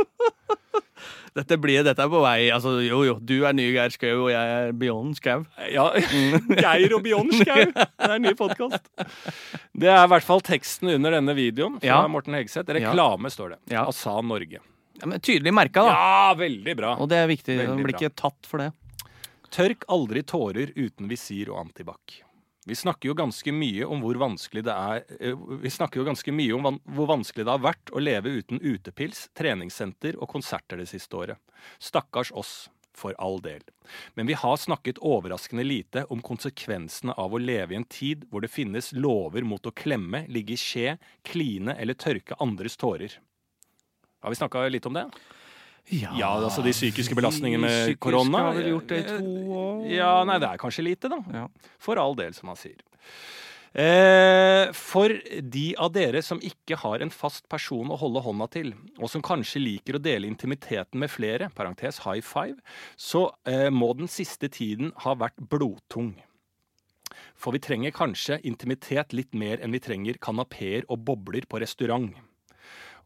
S2: Dette, blir, dette er på vei. Altså, jo, jo. Du er ny Geir Skau, og jeg er Beyond Skau.
S1: Ja, Geir og Bjørn Skau. Det er en ny podkast. Det er i hvert fall teksten under denne videoen fra
S2: Ja.
S1: Morten Hegseth. Reklame, står det.
S2: Ja.
S1: Asan Norge.
S2: Ja, men Tydelig merka, da.
S1: Ja, veldig bra.
S2: Og det er viktig.
S1: Veldig
S2: blir
S1: bra.
S2: ikke tatt for det.
S1: Tørk aldri tårer uten visir og antibac. Vi snakker jo ganske mye om hvor vanskelig det er eh, Vi snakker jo ganske mye om hvor vanskelig det har vært å leve uten utepils, treningssenter og konserter det siste året. Stakkars oss, for all del. Men vi har snakket overraskende lite om konsekvensene av å leve i en tid hvor det finnes lover mot å klemme, ligge i skje, kline eller tørke andres tårer. Har vi snakka litt om det? Ja, altså de psykiske belastningene med
S2: Psykisk
S1: korona.
S2: Har vel gjort det i to år.
S1: Ja, nei, det er kanskje lite, da.
S2: Ja.
S1: For all del, som han sier. Eh, for de av dere som ikke har en fast person å holde hånda til, og som kanskje liker å dele intimiteten med flere, parentes high five, så eh, må den siste tiden ha vært blodtung. For vi trenger kanskje intimitet litt mer enn vi trenger kanapeer og bobler på restaurant.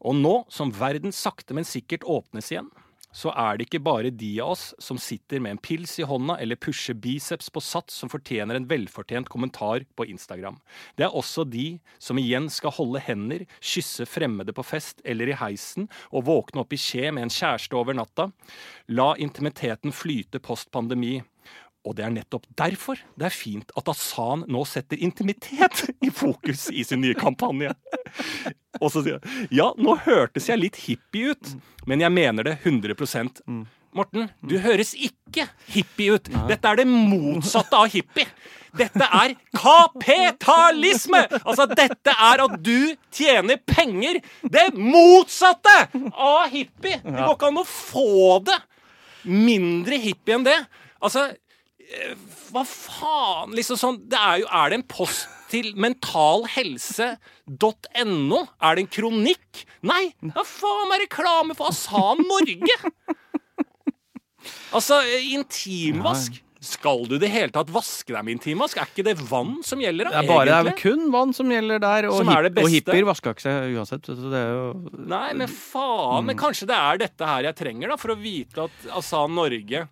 S1: Og nå som verden sakte, men sikkert åpnes igjen, så er det ikke bare de av oss som sitter med en pils i hånda eller pusher biceps på sats som fortjener en velfortjent kommentar på Instagram. Det er også de som igjen skal holde hender, kysse fremmede på fest eller i heisen og våkne opp i skje med en kjæreste over natta. La intimiteten flyte post pandemi. Og det er nettopp derfor det er fint at Asan nå setter intimitet i fokus i sin nye kampanje. Og så sier han ja, nå hørtes jeg litt hippie ut, men jeg mener det 100% Morten, du høres ikke hippie ut. Dette er det motsatte av hippie. Dette er kapitalisme! Altså, dette er at du tjener penger. Det motsatte av hippie! Det går ikke an å få det mindre hippie enn det. Altså, hva faen? Liksom sånn, det er jo Er det en post til mentalhelse.no? Er det en kronikk? Nei! Hva faen meg reklame for Asan Norge? Altså, eh, intimvask. Skal du i det hele tatt vaske deg med intimvask? Er ikke det vann som gjelder,
S2: Det
S1: da?
S2: er bare det er
S1: egentlig?
S2: kun vann som gjelder der, og,
S1: Som er
S2: hip, og hippier vasker ikke seg uansett. Så det er jo
S1: Nei, men faen.
S2: Mm.
S1: Men kanskje det er dette her jeg trenger, da, for å vite at Asan Norge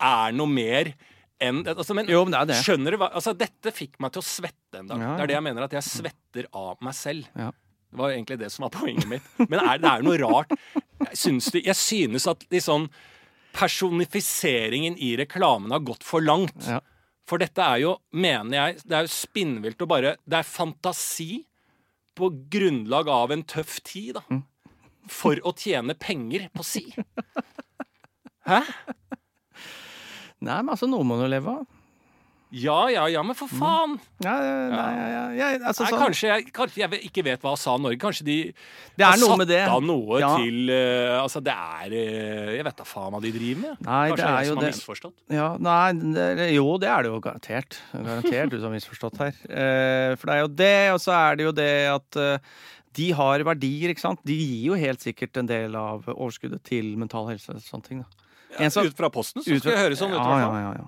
S1: er noe mer enn altså, men,
S2: Jo, det er det.
S1: Skjønner du hva Altså, dette fikk meg til å svette en dag.
S2: Ja,
S1: Det er det jeg mener, at jeg svetter av meg selv.
S2: Ja.
S1: Det var egentlig det som var poenget mitt. Men er, det er noe rart. Jeg synes, det, jeg synes at sånn personifiseringen i reklamen har gått for langt.
S2: Ja.
S1: For dette er jo, mener jeg, det er jo spinnvilt å bare Det er fantasi på grunnlag av en tøff tid, da.
S2: Mm.
S1: For å tjene penger på si. Hæ?
S2: Nei, men altså, noe må du leve av.
S1: Ja, ja, ja, men for faen!
S2: Ja, nei, ja, altså,
S1: Nei,
S2: sånn-
S1: kanskje, jeg, kanskje jeg ikke vet hva SA Norge Kanskje de
S2: Det er
S1: har satt av noe til uh, Altså, det er uh, Jeg vet da faen hva de driver med.
S2: Nei,
S1: kanskje
S2: det er
S1: jeg
S2: jo
S1: som har misforstått.
S2: Ja, nei, det, jo, det er det jo garantert. Garantert du som har misforstått her. Uh, for det er jo det, og så er det jo det at de har verdier, ikke sant. De gir jo helt sikkert en del av overskuddet til mental helse og sånne ting. da. Som-
S1: Ut fra posten så skal det høres sånn ut.
S2: ja, ja, ja, ja.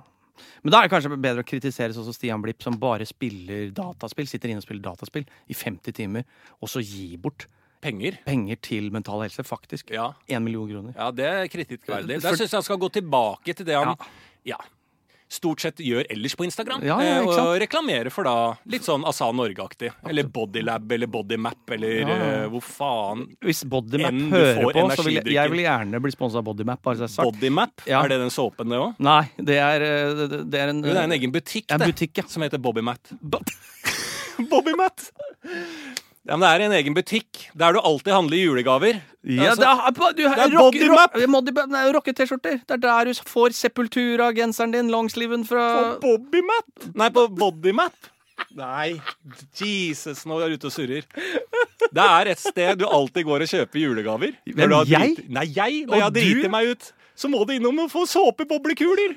S2: Men da er det kanskje bedre å kritisere sånn som Stian Blipp, som bare spiller dataspill, sitter inne og spiller dataspill i 50 timer, og så gir bort
S1: Penger.
S2: penger til mental helse, faktisk.
S1: Ja.
S2: Én million kroner.
S1: ja, det er kritikkverdig. Der syns jeg han skal gå tilbake til det han
S2: Ja.
S1: ja. Stort sett gjør ellers på Instagram.
S2: Ja, ja,
S1: eh, og
S2: reklamerer
S1: reklamere for da litt sånn Asa Norge-aktig. Eller Bodylab eller Bodymap eller
S2: Ja,
S1: eh, hvor faen
S2: Hvis Bodymap hører
S1: får
S2: på, så vil jeg, jeg vil gjerne bli sponsa av Bodymap. Bare så det sagt.
S1: Bodymap? Er det den såpen, det òg?
S2: Nei, det er, eh, det, det er en
S1: det er en egen butikk, det.
S2: butikk, ja.
S1: Som heter Bobbymat. Bobbymat! Ja, men det er en egen butikk der du alltid handler julegaver.
S2: Ja,
S1: Altså,
S2: det er, på- du,
S1: det er
S2: rock-
S1: Bodymap.
S2: rock- Rocke-T-skjorter. Det er der du får Sepultura-genseren din, longsliven fra
S1: På Bobbymap? Nei, på Bodymap. Nei, Jesus, nå er jeg ute og surrer. Det er et sted du alltid går og kjøper julegaver. Når
S2: Hvem,
S1: du har
S2: jeg?
S1: Drit... Nei, jeg. Når
S2: Og
S1: jeg har driti meg ut, så må du innom og få såpeboblekuler.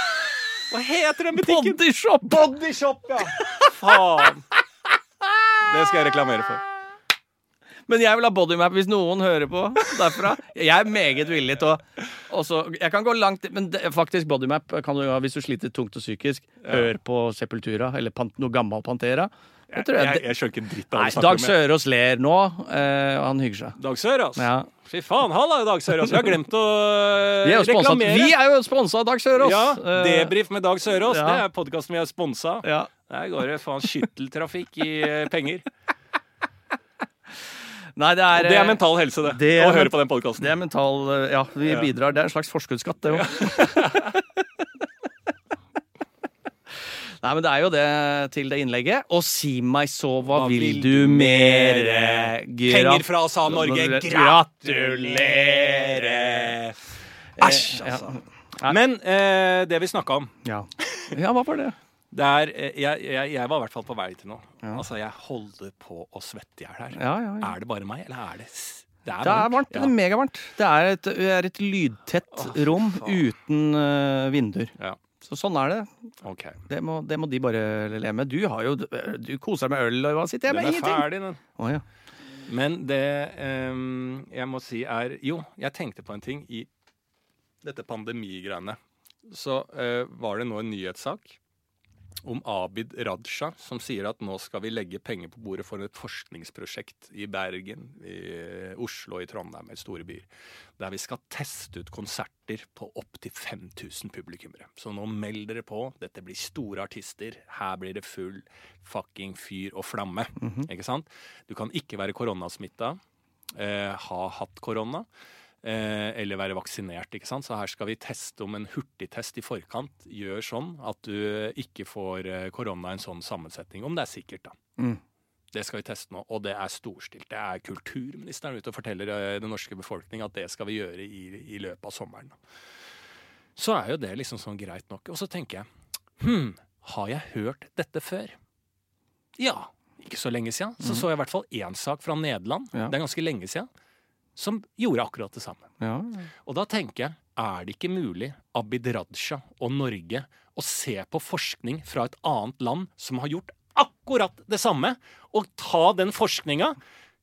S1: Hva heter den butikken?
S2: Bodyshop!
S1: Bodyshop, ja. Faen. Det skal jeg reklamere for.
S2: Men jeg vil ha bodymap hvis noen hører på derfra. Jeg er meget villig til å også, Jeg kan gå langt Men det, faktisk bodymap kan du ha hvis du sliter tungt og psykisk. Hør på Sepultura eller pan, noe gammel Pantera. Jeg, jeg,
S1: Jeg, jeg skjønner ikke dritt av snakker
S2: Dag Sørås ler nå. eh, han hygger seg.
S1: Dag Sørås?
S2: Ja.
S1: Fy faen, halla, Dag Sørås. Jeg har glemt å øh,
S2: Vi er
S1: reklamere.
S2: vi er jo sponsa av Dag Sørås.
S1: Ja,
S2: Eh,
S1: Debrif med Dag Sørås.
S2: ja.
S1: Det er podkasten vi har sponsa.
S2: ja.
S1: Der går det faen skytteltrafikk i eh, penger.
S2: Nei, det er,
S1: Og det er
S2: eh,
S1: mental helse, det.
S2: det er
S1: Å høre på den podkasten.
S2: Det er mental eh, Ja, vi
S1: Ja.
S2: bidrar. Det er en slags forskuddsskatt, det òg. Nei, men det er jo det til det innlegget. Og si meg så, hva, vil du mere?
S1: Penger fra SA Norge. Gratulerer! Æsj,
S2: Ja.
S1: altså. Men eh, det vi snakka om
S2: Ja. ja, hva var det?
S1: Er, eh, jeg, jeg, jeg var i hvert fall på vei til noe.
S2: Ja.
S1: Altså, jeg holder på å svette i hjel her.
S2: Ja, ja.
S1: Er det bare meg, eller er det Det er
S2: Det er varmt. Det er megavarmt. Det er et, er et lydtett
S1: oh,
S2: rom
S1: faen.
S2: uten uh, vinduer.
S1: Ja.
S2: Så sånn er det.
S1: Okay.
S2: Det må, det må de bare leve med. Du har jo Du koser deg med øl, og hva sitter jeg
S1: Den er ferdig, den.
S2: Oh, ja.
S1: Men det um, jeg må si er Jo, jeg tenkte på en ting i dette pandemigreiene. Så uh, var det nå en nyhetssak om Abid Raja, som sier at nå skal vi legge penger på bordet for et forskningsprosjekt i Bergen, i Oslo, i Trondheim, i store byer. Der vi skal teste ut konserter på opptil 5000 publikummere. Så nå meld dere på. Dette blir store artister. Her blir det full fucking fyr og flamme. Ikke sant? Du kan ikke være koronasmitta, eh, ha hatt korona. Eh, eller være vaksinert. ikke sant? Så her skal vi teste om en hurtigtest i forkant gjør sånn at du ikke får eh, korona i en sånn sammensetning. Om det er sikkert, da.
S2: Mm.
S1: Det skal vi teste nå, og det er storstilt. Det er kulturministeren ute og forteller eh, den norske befolkning at det skal vi gjøre i, i løpet av sommeren. Så er jo det liksom sånn greit nok. Og så tenker jeg Hm, har jeg hørt dette før? Ja. Ikke så lenge siden. Så så jeg i hvert fall én sak fra Nederland.
S2: Ja.
S1: Det er ganske lenge siden. Som gjorde akkurat det samme.
S2: Ja.
S1: Og da tenker jeg, er det ikke mulig, Abid Raja og Norge, å se på forskning fra et annet land som har gjort akkurat det samme, og ta den forskninga,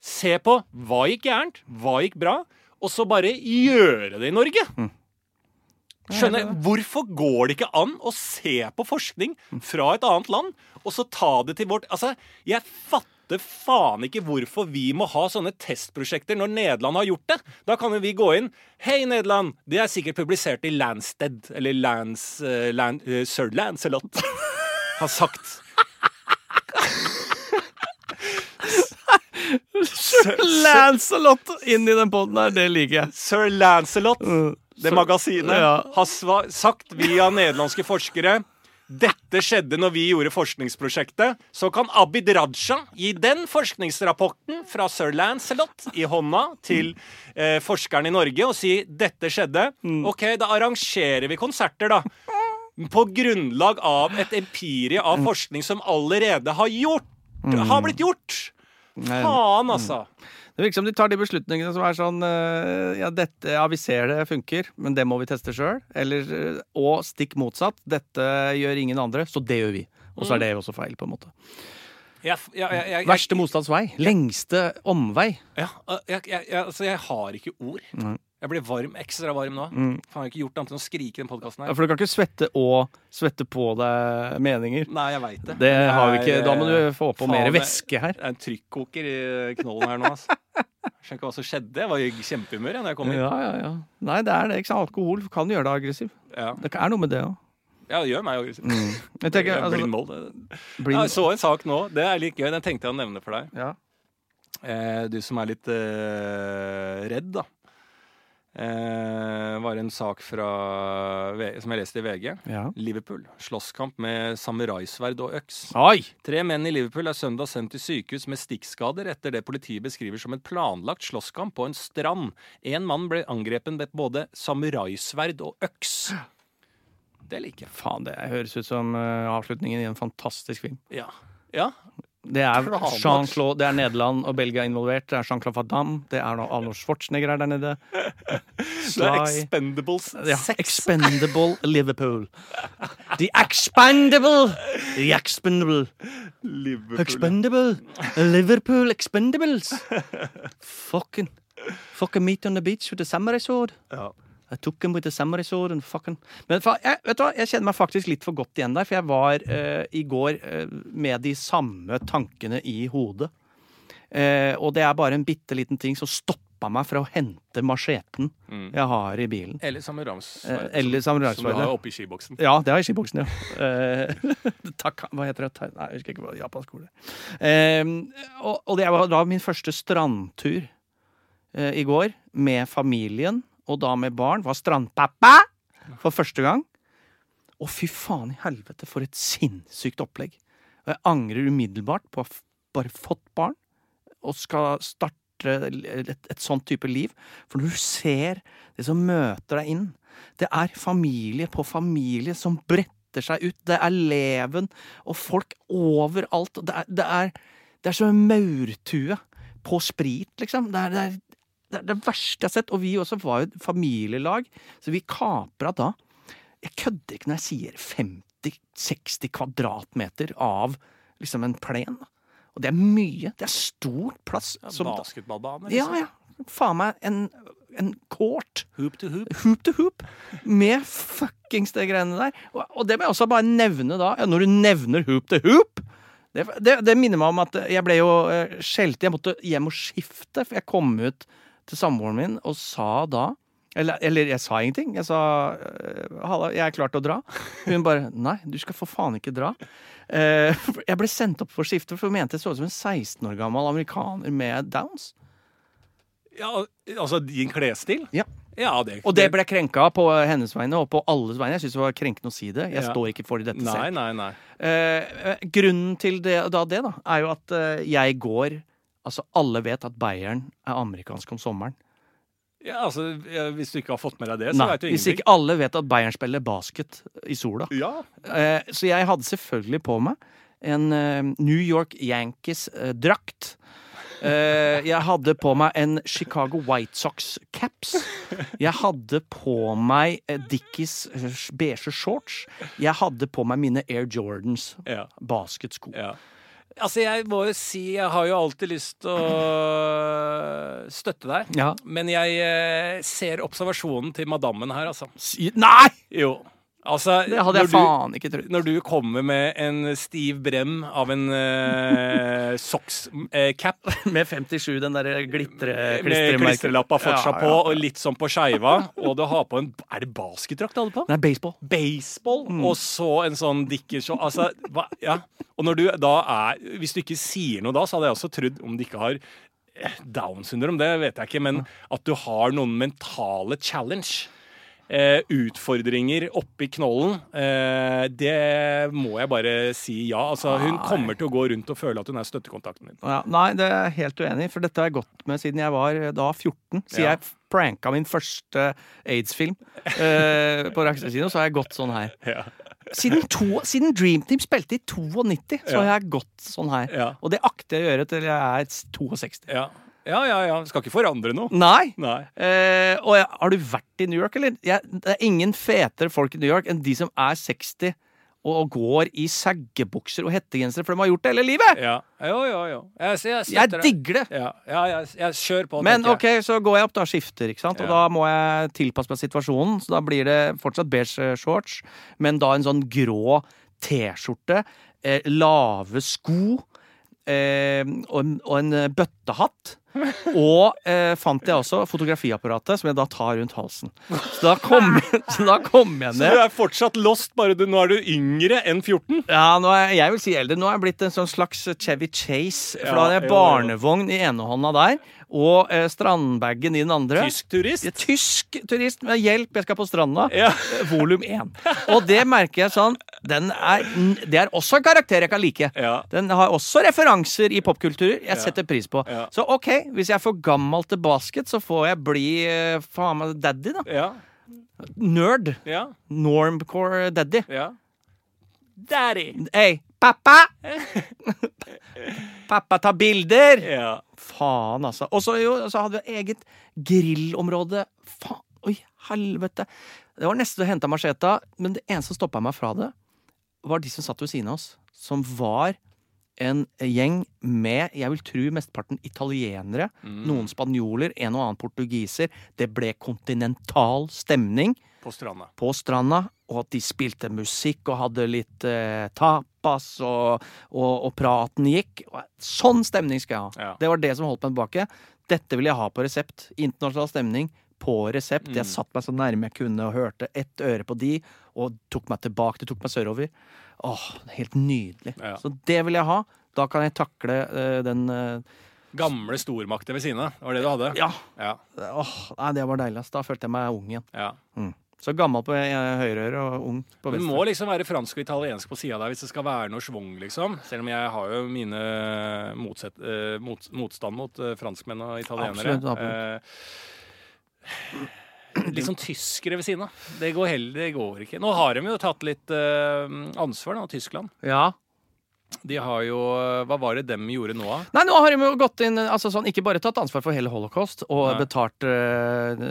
S1: se på hva gikk gærent, hva gikk bra, og så bare gjøre det i Norge? Skjønner, Hvorfor går det ikke an å se på forskning fra et annet land, og så ta det til vårt Altså, jeg fatter skjønte faen ikke hvorfor vi må ha sånne testprosjekter når Nederland har gjort det. Da kan jo vi gå inn. Hei, Nederland! Det er sikkert publisert i Landsted, eller Lans... Uh, Lan, uh, Sir Lancelot har sagt.
S2: Sir Lancelot inn i den poden her, det liker jeg.
S1: Sir Lancelot, det magasinet, har sagt via nederlandske forskere dette skjedde når vi gjorde forskningsprosjektet. Så kan Abid Raja gi den forskningsrapporten fra sir Lancelot i hånda til eh, forskeren i Norge og si dette skjedde. OK, da arrangerer vi konserter, da. På grunnlag av et empirie av forskning som allerede har gjort. Har blitt gjort! Faen, altså.
S2: Det virker som de tar de beslutningene som er sånn eh, Ja, dette, ja, vi ser det funker, men det må vi teste sjøl. Eller eh, Og stikk motsatt. Dette gjør ingen andre, så det gjør vi. Og så er det også feil, på en måte.
S1: Ja, ja, ja,
S2: Verste motstands vei. Lengste omvei.
S1: Ja, jeg, jeg, altså jeg har ikke ord.
S2: Nei.
S1: Jeg blir varm, ekstra varm nå.
S2: Mm.
S1: Faen, jeg har ikke gjort annet enn å skrike i den podkasten
S2: Ja,
S1: her.
S2: For du kan ikke svette og svette på deg meninger.
S1: Nei, jeg veit det.
S2: Det har vi ikke. Da må du få på
S1: faen,
S2: mer væske her.
S1: Det er en trykkoker i knollen her nå, altså. Skjønner ikke hva som skjedde. Jeg var i kjempehumør da jeg kom hit.
S2: Ja, ja, ja. Nei, det er det. ikke sant? Alkohol kan gjøre deg aggressiv.
S1: Ja.
S2: Det er noe med det òg.
S1: ja, det gjør meg aggressiv.
S2: Jeg tenker,
S1: er
S2: altså,
S1: Blindmål.
S2: blind-
S1: Jeg så en sak nå. Det er litt gøy. Den tenkte jeg å nevne for deg.
S2: ja.
S1: Eh, du som er litt eh, redd, da. Eh, var en sak fra, som jeg leste i VG.
S2: ja.
S1: Liverpool. Slåsskamp med samuraisverd og øks.
S2: Oi!
S1: Tre menn i Liverpool er søndag sendt til sykehus med stikkskader etter det politiet beskriver som en planlagt slåsskamp på en strand. En mann ble angrepet med både samuraisverd og øks. Det liker jeg.
S2: Faen, det høres ut som eh, avslutningen i en fantastisk film.
S1: Ja. ja.
S2: Det er Jean-Claude, det er Nederland og Belgia involvert. Det er Jean-Claude Van Damme. Det er noe Arnold Schwarzenegger er der nede.
S1: Det er
S2: Sly.
S1: Expendables
S2: Ja, expendable Liverpool. The Expendable! The expendable
S1: Liverpool.
S2: Expendable Liverpool Expendables. Fucking Fucking meet on the beach with a samurai sword.
S1: Ja.
S2: I took him with samurai sword and fucking Men jeg, vet du hva, jeg kjenner meg faktisk litt for godt igjen der, for jeg var uh, i går uh, med de samme tankene i hodet. Uh, og det er bare en bitte liten ting som stoppa meg fra å hente macheten
S1: Mm.
S2: jeg har i bilen.
S1: Eller samuraisverdet.
S2: Eh, eller
S1: Som du har oppi skiboksen.
S2: Ja, det har jeg i skiboksen, ja. Eh, tak, hva heter det? Nei, jeg husker ikke hva japansk ord er. Eh, og, og det var da min første strandtur i går, med familien, og da med barn. Var strandpappa for første gang. Og fy faen i helvete, for et sinnssykt opplegg. Og jeg angrer umiddelbart på å ha bare fått barn, og skal starte et, et sånt type liv. For når du ser det som møter deg inn, det er familie på familie som bretter seg ut. Det er leven og folk overalt. Det er, det er, det er som en maurtue på sprit, liksom. Det er det, er, det det verste jeg har sett. Og vi også var jo et familielag, så vi kapra da Jeg kødder ikke når jeg sier 50-60 kvadratmeter av liksom en plen. Og det er mye. Det er stor plass.
S1: Ja, Basketballbane. liksom.
S2: ja. Faen meg en, en court
S1: Hoop to hoop.
S2: hoop to hoop med fuckings de greiene der. Og, og det må jeg også bare nevne da. Ja, når du nevner hoop to hoop det, det, det minner meg om at jeg ble jo uh, skjelt. Jeg måtte hjem og skifte, for jeg kom ut til samboeren min og sa da eller, eller jeg sa ingenting. Jeg sa øh, 'halla, jeg er klar til å dra'. Hun bare 'nei, du skal for faen ikke dra'. Eh, jeg ble sendt opp for skifte, for hun mente jeg så ut som en 16 år gammel amerikaner med downs.
S1: Ja, altså din klesstil?
S2: Ja.
S1: Ja, det,
S2: Og det ble krenka på hennes vegne og på alles vegne. Jeg syns det var krenkende å si det. Jeg
S1: Ja.
S2: står ikke for dette
S1: Nei,
S2: selv.
S1: nei, nei.
S2: Eh, eh, grunnen til det, da, det da, er jo at eh, jeg går Altså, alle vet at Bayern er amerikansk om sommeren.
S1: Ja, altså, Hvis du ikke har fått med deg det, så
S2: Nei,
S1: veit du
S2: hvis ikke alle vet at Bayern spiller basket i sola.
S1: Ja,
S2: Eh, så jeg hadde selvfølgelig på meg en eh, New York Yankees-drakt. Eh, jeg hadde på meg en Chicago White Sox-caps. Jeg hadde på meg eh, Dickies eh, beige shorts. Jeg hadde på meg mine Air Jordans basketsko.
S1: ja. Altså, jeg må jo si Jeg har jo alltid lyst til å støtte deg.
S2: Ja.
S1: Men jeg eh, ser observasjonen til madammen her, altså.
S2: Nei!
S1: Jo. Altså,
S2: Det hadde jeg
S1: du-
S2: faen ikke trodd.
S1: Når du kommer med en stiv brem av en uh, socks-cap
S2: Med 57, den derre glitre...
S1: med klistrelappa fortsatt
S2: Ja,
S1: på,
S2: ja.
S1: og litt sånn på skeiva, og du har på en Er det basketdrakt du hadde på?
S2: Nei, baseball.
S1: Baseball,
S2: Mm.
S1: og så en sånn dickershow Altså, hva, ja. Og når du da er Hvis du ikke sier noe da, så hadde jeg også trodd om du ikke har Down syndrom, det vet jeg ikke, men at du har noen mentale challenge. Eh, utfordringer oppi knollen. Eh, det må jeg bare si ja. Altså, hun kommer til å gå rundt og føle at hun er støttekontakten din.
S2: Ja, nei, det er jeg helt uenig i, for dette har jeg gått med siden jeg var eh, da 14. Siden
S1: Ja.
S2: jeg pranka min første aids-film eh, på kino, så har jeg gått sånn her.
S1: Ja.
S2: Siden, to, siden Dream Team spilte i 92, så har jeg gått sånn her. Og det akter jeg å gjøre til jeg er 62.
S1: Ja. Ja, ja, ja. Skal ikke forandre noe.
S2: Nei!
S1: Nei.
S2: Eh, og jeg, har du vært i New York, eller? Jeg, det er ingen fetere folk i New York enn de som er 60 og går i saggebukser og hettegensere, for de har gjort det hele livet!
S1: Ja. Jo, jo, jo. Jeg, jeg,
S2: Jeg digger det!
S1: Ja, ja jeg, jeg kjør på.
S2: Men ok, så går jeg opp da, skifter, ikke sant? Og
S1: Ja.
S2: da må jeg tilpasse meg situasjonen. Så da blir det fortsatt beige shorts, men da en sånn grå T-skjorte, eh, lave sko eh, og, en, og en eh, bøttehatt. Og eh, fant jeg også fotografiapparatet, som jeg da tar rundt halsen. Så da kom, så da kom jeg
S1: Så du er fortsatt lost, bare du, nå er du yngre enn 14?
S2: Ja, nå er, jeg vil si eldre. Nå er jeg blitt en sånn slags Chevy Chase. For
S1: Ja,
S2: da hadde jeg barnevogn i ene hånda der, og eh, strandbagen i den andre.
S1: Tysk turist?
S2: Ja, Tysk turist med hjelp, jeg skal på stranda.
S1: Ja.
S2: Eh, Volum 1. Og det merker jeg sånn den er, Det er også en karakter jeg kan like.
S1: Ja.
S2: Den har også referanser i popkultur jeg setter pris på.
S1: Ja.
S2: Så OK, hvis jeg er for gammel til basket, så får jeg bli eh, faen meg daddy, da.
S1: Ja.
S2: Nerd.
S1: Ja.
S2: Normcore daddy.
S1: ja. Daddy.
S2: Hey, pappa! pappa tar bilder!
S1: Ja.
S2: Faen, altså. Og så hadde vi eget grillområde. Faen, oi, helvete. Det var nesten å hente macheta, men det eneste som stoppa meg fra det, var de som satt ved siden av oss, som var en gjeng med, jeg vil tro mesteparten italienere, noen spanjoler, en og annen portugiser. Det ble kontinental stemning
S1: På stranda.
S2: på stranda, og at de spilte musikk og hadde litt eh, tapas, og, og, og praten gikk. Sånn stemning skal jeg ha.
S1: Ja.
S2: Det var det som holdt meg tilbake. Dette vil jeg ha på resept. Internasjonal stemning på resept.
S1: Mm.
S2: Jeg satt meg så nærme jeg kunne og hørte ett øre på de, og tok meg tilbake. Det tok meg sørover. Åh, helt nydelig.
S1: Ja.
S2: Så det vil jeg ha. Da kan jeg takle uh, den uh,
S1: Gamle stormakter ved siden av. Var det du hadde?
S2: Ja.
S1: Ja.
S2: Åh, nei, det var deilig. Da følte jeg meg ung igjen.
S1: ja.
S2: Så gammel på eh, høyre øre og ung på venstre.
S1: Du må liksom være fransk og italiensk på sida der hvis det skal være noe schwung, liksom. Selv om jeg har jo mine motsett, uh, mot, motstand mot franskmenn og italienere.
S2: Absolutt, absolutt.
S1: Eh, litt sånn tyskere ved siden av. Det går heller, det går ikke. Nå har de jo tatt litt eh, ansvar, da, Tyskland.
S2: Ja.
S1: De har jo Hva var det dem gjorde nå, da?
S2: Nei, nå har de jo gått inn altså sånn, Ikke bare tatt ansvar for hele holocaust og
S1: Nei.
S2: betalt eh,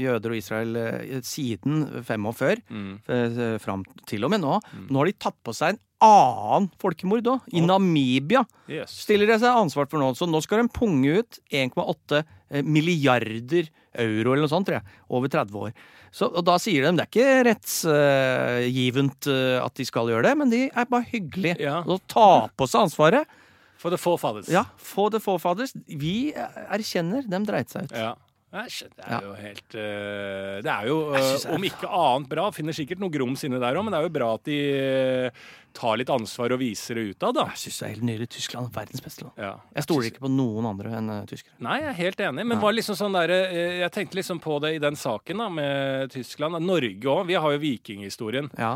S2: jøder og Israel eh, siden 45,
S1: Mm.
S2: eh, fram til og med nå. Nå har de tatt på seg en annen folkemord òg. I. Namibia
S1: Yes.
S2: stiller de seg ansvar for noe. Så nå skal de punge ut 1,8 eh, milliarder euro eller noe sånt, tror jeg. Over 30 år. Så, og da sier de det er ikke rettsgivent uh, at de skal gjøre det, men de er bare hyggelige.
S1: Ja.
S2: Og ta på seg ansvaret.
S1: For the forefathers.
S2: Ja, for the forefathers. Vi erkjenner dem dreit seg ut.
S1: Ja. Æsj, Det er
S2: Ja.
S1: jo helt uh, Det er jo,
S2: er
S1: om ikke annet bra, finner sikkert noe grums inne der òg, men det er jo bra at de uh, tar litt ansvar og viser det utad, da.
S2: Jeg syns det er helt nydelig. Tyskland er verdens beste land.
S1: Ja.
S2: Jeg stoler ikke på noen andre enn tyskere.
S1: Nei, jeg er helt enig, men var liksom sånn der, jeg tenkte liksom på det i den saken da, med Tyskland. Norge òg. Vi har jo vikinghistorien.
S2: Ja.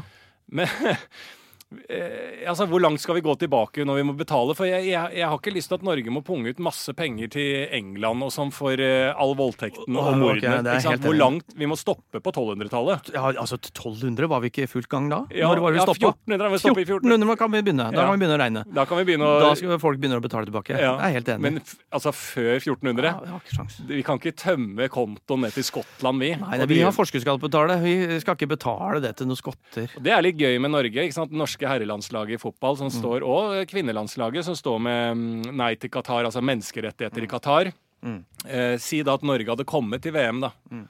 S1: Men eh, altså, hvor langt skal vi gå tilbake når vi må betale? For jeg, jeg, jeg har ikke lyst til at Norge må punge ut masse penger til England og sånn for eh, all voldtekten og mordene. sant? Hvor langt Vi må stoppe på 1200-tallet.
S2: ja, altså 1200 var vi ikke i fullt gang da?
S1: Ja,
S2: Når var vi
S1: ja,
S2: stoppa?
S1: 1400 har vi 14.
S2: 1400 kan vi begynne. Da
S1: Ja.
S2: kan vi begynne å regne.
S1: Da kan vi begynne å
S2: Da skal folk begynne å betale tilbake.
S1: ja.
S2: Jeg er helt enig.
S1: Men altså før 1400
S2: ja.
S1: Vi kan ikke tømme kontoen ned til Skottland, vi.
S2: Nei,
S1: nei
S2: vi har forskuddsskatt å betale. Vi skal ikke betale det til noen skotter.
S1: Det er litt gøy med Norge. ikke sant? Det norske herrelandslaget i fotball som
S2: Mm.
S1: står, og kvinnelandslaget som står med mm, nei til Qatar, altså menneskerettigheter i Qatar.
S2: Mm.
S1: Eh, si da at Norge hadde kommet til VM, da.
S2: Mm.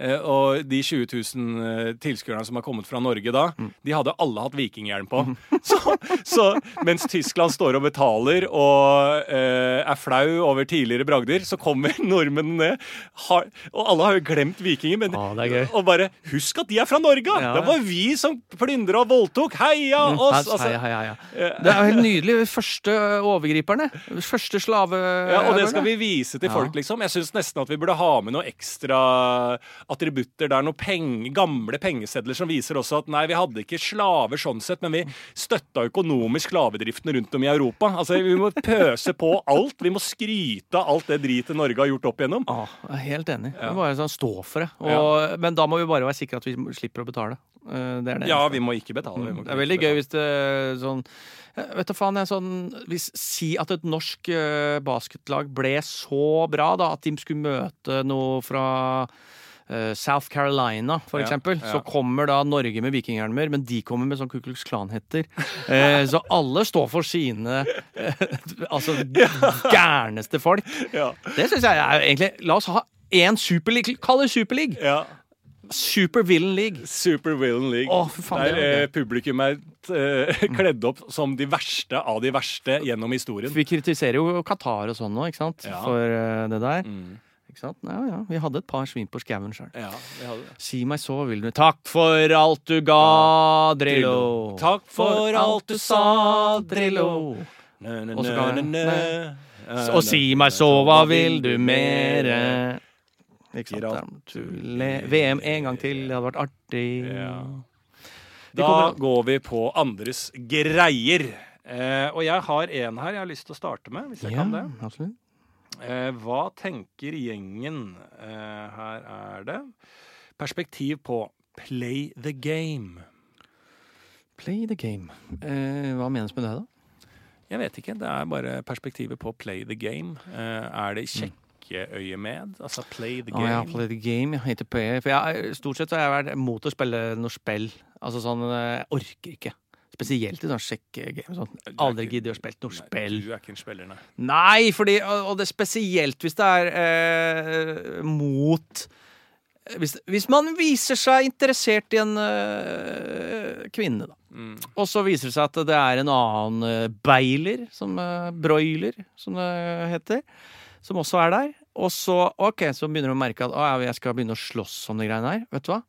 S1: Eh, og de 20 000 eh, tilskuerne som har kommet fra Norge da,
S2: Mm.
S1: de hadde alle hatt vikinghjelm på. Så, så mens Tyskland står og betaler og eh, er flau over tidligere bragder, så kommer nordmennene ned. Har, og alle har jo glemt vikinger, men
S2: ah,
S1: og bare Husk at de er fra Norge!
S2: Ja.
S1: Det var vi som plyndra og voldtok! Heia oss! Altså,
S2: heia, heia, heia. Det er jo helt nydelig. Første overgriperne. Første slave...
S1: Ja, og det skal vi vise til folk, liksom. Jeg syns nesten at vi burde ha med noe ekstra attributter er Noen peng, gamle pengesedler som viser også at nei, vi hadde ikke slaver sånn sett, men vi støtta økonomisk slavedriften rundt om i Europa. Altså, Vi må pøse på alt. Vi må skryte av alt det dritet Norge har gjort opp igjennom.
S2: Ja, jeg er helt enig.
S1: Ja.
S2: Vi må sånn stå for det. Og, Men da må vi bare være sikre at vi slipper å betale. Eh, Det det
S1: Ja, vi må ikke betale. Vi må
S2: Det er veldig gøy hvis det sånn Vet du faen, jeg sånn hvis, Si at et norsk eh, basketlag ble så bra da at de skulle møte noe fra eh, South Carolina, for eksempel.
S1: ja.
S2: Så kommer da Norge med vikinghjelmer, men de kommer med sånn Ku Klux Klan-hetter. Eh, så alle står for sine eh, altså gærneste folk.
S1: Ja.
S2: Det syns jeg er egentlig La oss ha én superleague. Kall det superleague!
S1: ja.
S2: Super Villain League.
S1: Super Villain League.
S2: Å, faen,
S1: Der
S2: er
S1: eh, publikum er eh, kledd opp som de verste av de verste gjennom historien.
S2: Vi kritiserer jo Qatar og sånn nå, ikke sant?
S1: Ja.
S2: For eh, det der.
S1: Mm.
S2: Ikke sant? Ja, ja. Vi hadde et par svin på skauen sjøl.
S1: Ja.
S2: Si meg så vil du Takk for alt du ga, Drillo.
S1: Takk for alt du sa,
S2: Drillo. Og så kan jeg- Og si meg så, hva vil du mere? Ikke sant? VM en gang til, det hadde vært artig.
S1: Ja. Da går vi på andres greier. Eh, og jeg har en her jeg har lyst til å starte med, hvis jeg
S2: Ja,
S1: kan det.
S2: absolutt.
S1: Eh, hva tenker gjengen? Eh, her er det perspektiv på play the game.
S2: Play the game. Eh, hva menes med det, da?
S1: Jeg vet ikke. Det er bare perspektivet på play the game. Eh, er det kjekkeøyemed? Altså play the
S2: game?
S1: game?
S2: ja, play the game. Jeg heter play. For jeg, stort sett så har jeg vært mot å spille noe spill. Altså sånn, eh, jeg orker ikke. Spesielt i sånn sjekkegame. Sånn. Aldri gidder å spille noe
S1: Nei,
S2: spill.
S1: Du er ikke en spiller, nei.
S2: Nei, fordi, og og det er spesielt hvis det er eh, mot hvis, hvis man viser seg interessert i en øh, kvinne, da.
S1: Mm.
S2: Og så viser det seg at det er en annen øh, beiler, som øh, broiler, som det heter, som også er der. Og så, ok, så begynner du å merke at å, ja, jeg skal begynne å slåss om de greiene her. Vet du hva?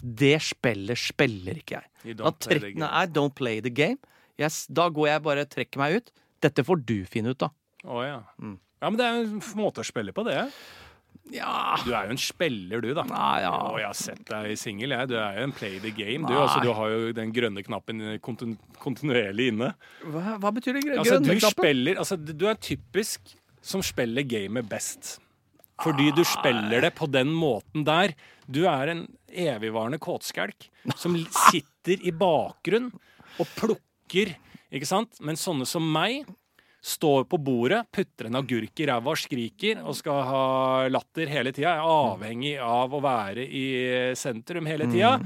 S2: Det spillet spiller ikke jeg. Da
S1: game.
S2: nei, don't play the game. Yes, da går jeg bare trekker meg ut. Dette får du finne ut, da.
S1: Oh, ja.
S2: Mm.
S1: Ja, men det er en måte å spille på, det.
S2: Ja,
S1: Du er jo en spiller, du, da.
S2: Nei, ja.
S1: Og jeg har sett deg singel, jeg. Du er jo en play the game. Du, altså, du har jo den grønne knappen kontinu kontinuerlig inne.
S2: Hva, hva betyr det? grønne
S1: Altså, du
S2: knappen?
S1: spiller Altså, du er typisk som spiller gamet best. Fordi du spiller det på den måten der. Du er en evigvarende kåtskjelk som sitter i bakgrunn og plukker, ikke sant? Men sånne som meg står på bordet, putter en agurk i ræva og skriker og skal ha latter hele tida. Er avhengig av å være i sentrum hele tida.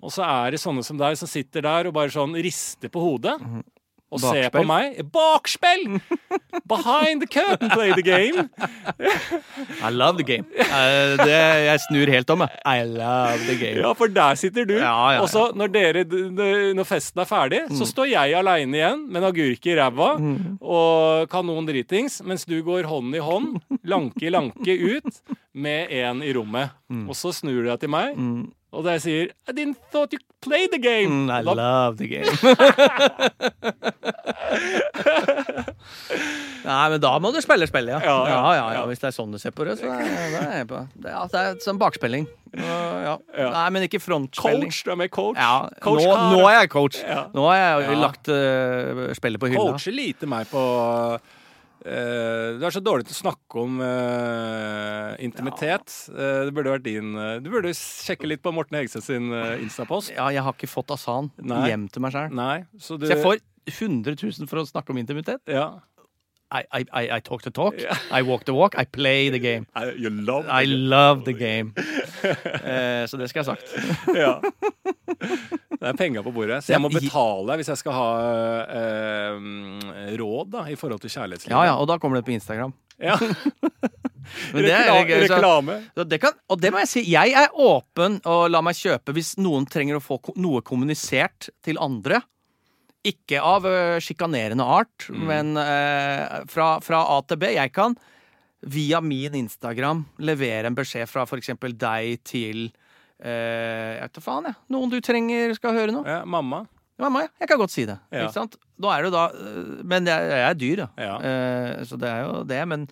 S1: Og så er det sånne som deg som sitter der og bare sånn rister på hodet. Og ser på meg. Bakspill! Behind the curtain, play the game.
S2: I love the game. Uh, det, jeg snur helt om, jeg. I love the game.
S1: Ja, for der sitter du.
S2: Ja, ja, ja.
S1: Og så når, dere, når festen er ferdig, så står jeg aleine igjen med en agurk i ræva og kanon dritings, mens du går hånd i hånd, lanke i lanke ut, med en i rommet. Og så snur du deg til meg, og da jeg sier I didn't thought you played the game.
S2: Mm, I
S1: Da-
S2: love the game. Nei, men da må du spille spillet, ja.
S1: Ja,
S2: Ja,
S1: ja,
S2: ja. Hvis det er sånn du ser på det, så er, da er jeg på. Det, ja, det er sånn bakspilling. Ja. Nei, men ikke frontspilling.
S1: Coach, du er med coach.
S2: Ja,
S1: coach
S2: nå, nå er jeg coach.
S1: Ja.
S2: Nå har jeg lagt uh, spillet på hylla.
S1: coacher lite meg på eh, Du er så dårlig til å snakke om uh, intimitet. Eh, det burde vært din Du burde sjekke litt på Morten Hegseth sin uh, Instapost.
S2: Ja, jeg har ikke fått Asan hjem til meg sjøl.
S1: Så du
S2: Så jeg får 100 000 for å snakke om intimitet.
S1: Ja.
S2: I, I, I, I talk the talk. I walk the walk. I play the game.
S1: I, you love
S2: I
S1: the game.
S2: love the game. Eh, så det skal jeg ha sagt.
S1: Ja. Det er penger på bordet, så jeg må betale hvis jeg skal ha eh, råd da, i forhold til kjærlighetslivet.
S2: Ja, ja, og da kommer det på Instagram.
S1: Ja.
S2: Men det er
S1: Rekla
S2: så-
S1: reklame.
S2: Så det kan, og det må jeg si, jeg er åpen og la meg kjøpe hvis noen trenger å få noe kommunisert til andre. Ikke av sjikanerende art,
S1: Mm.
S2: men eh, fra, fra A til B. Jeg kan via min Instagram levere en beskjed fra f.eks. deg til eh, Jeg vet da faen, jeg. Noen du trenger skal høre noe.
S1: Ja, mamma.
S2: Mamma, ja. Jeg kan godt si det.
S1: Ja.
S2: Ikke sant? Da er det da Men jeg, jeg er dyr, da.
S1: Ja.
S2: Eh, så det er jo det. Men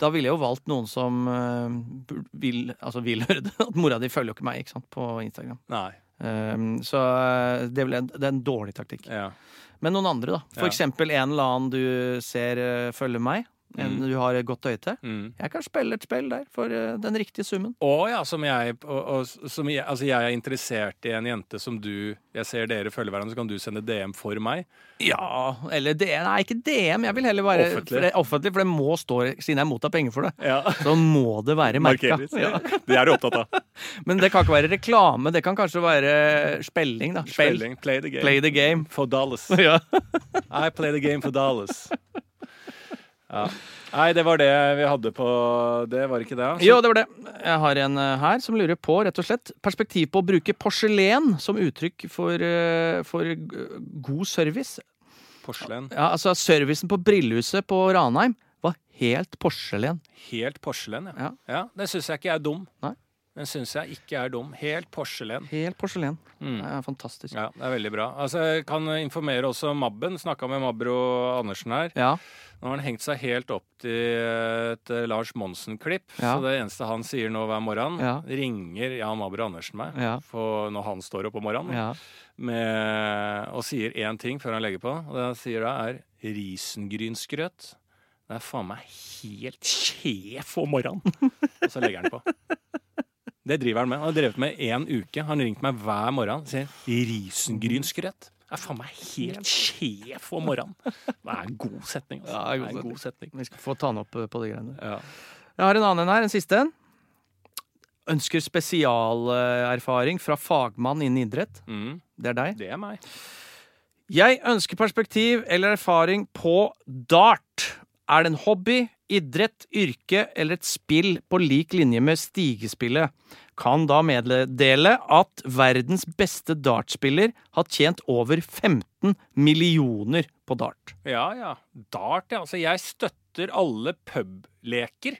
S2: da ville jeg jo valgt noen som vil, altså vil høre det. At mora di følger jo ikke meg ikke sant, på Instagram.
S1: Nei.
S2: Eh, så øh, det, er en, dårlig taktikk.
S1: Ja.
S2: Men noen andre, da. For
S1: Ja.
S2: eksempel en eller annen du ser øh, følger meg. En
S1: Mm.
S2: du har godt øye til.
S1: Mm.
S2: Jeg kan spille et spill der for uh, den riktige summen.
S1: Å ja, som jeg, og, og, som jeg Altså, jeg er interessert i en jente som du Jeg ser dere følger hverandre, så kan du sende DM for meg.
S2: Ja, eller DM. Nei, ikke DM. Jeg vil heller være
S1: Offentlig.
S2: For det, offentlig, for det må stå Siden jeg mottar penger for det,
S1: Ja.
S2: så må det være merka. Ja.
S1: Det er du opptatt av.
S2: Men det kan ikke være reklame. Det kan kanskje være spilling, da.
S1: Spelling. Play the game.
S2: Play the game.
S1: For dollars.
S2: Ja.
S1: I play the game for dollars. Ja. Nei, det var det vi hadde på Det var ikke det? altså?
S2: Jo, det var det. Jeg har en eh, her som lurer på, rett og slett, perspektiv på å bruke porselen som uttrykk for, eh, for god service.
S1: Porselen.
S2: Ja, altså Servicen på Brillehuset på Ranheim var helt porselen.
S1: Helt porselen, ja.
S2: Ja.
S1: ja det syns jeg ikke er dum.
S2: Nei.
S1: Den syns jeg ikke er dum. Helt porselen.
S2: Helt porselen.
S1: Mm.
S2: Det er fantastisk.
S1: Ja, det er veldig bra. Altså, jeg kan informere også Mabben. Snakka med Mabro Andersen her.
S2: Ja.
S1: Nå har han hengt seg helt opp til et eh, Lars Monsen-klipp.
S2: Ja.
S1: Så det eneste han sier nå hver morgen,
S2: Ja.
S1: ringer Jan Mabro Andersen meg
S2: Ja.
S1: for når han står opp om morgenen,
S2: ja.
S1: med, og sier én ting før han legger på. Og det han sier da, er risengrynsgrøt. Det er faen meg helt sjef om morgenen! og så legger han på. Det driver han med. Han har drevet med én uke. Han har ringt meg hver morgen og sier risengrynsgrøt. Jeg er faen meg helt sjef om morgenen! Det er en god setning. Altså.
S2: Ja,
S1: det er en god setning.
S2: Vi skal få ta den opp eh, på de greiene.
S1: Ja.
S2: Jeg har en annen en her, en siste en. Ønsker spesialerfaring fra fagmann innen idrett.
S1: Mm,
S2: Det er deg.
S1: det er meg.
S2: Jeg ønsker perspektiv eller erfaring på dart. Er det en hobby, idrett, yrke eller et spill på lik linje med stigespillet? Kan da meddele at verdens beste dartspiller har tjent over 15 millioner på dart.
S1: Ja, ja. Dart, ja. Altså, jeg støtter alle publeker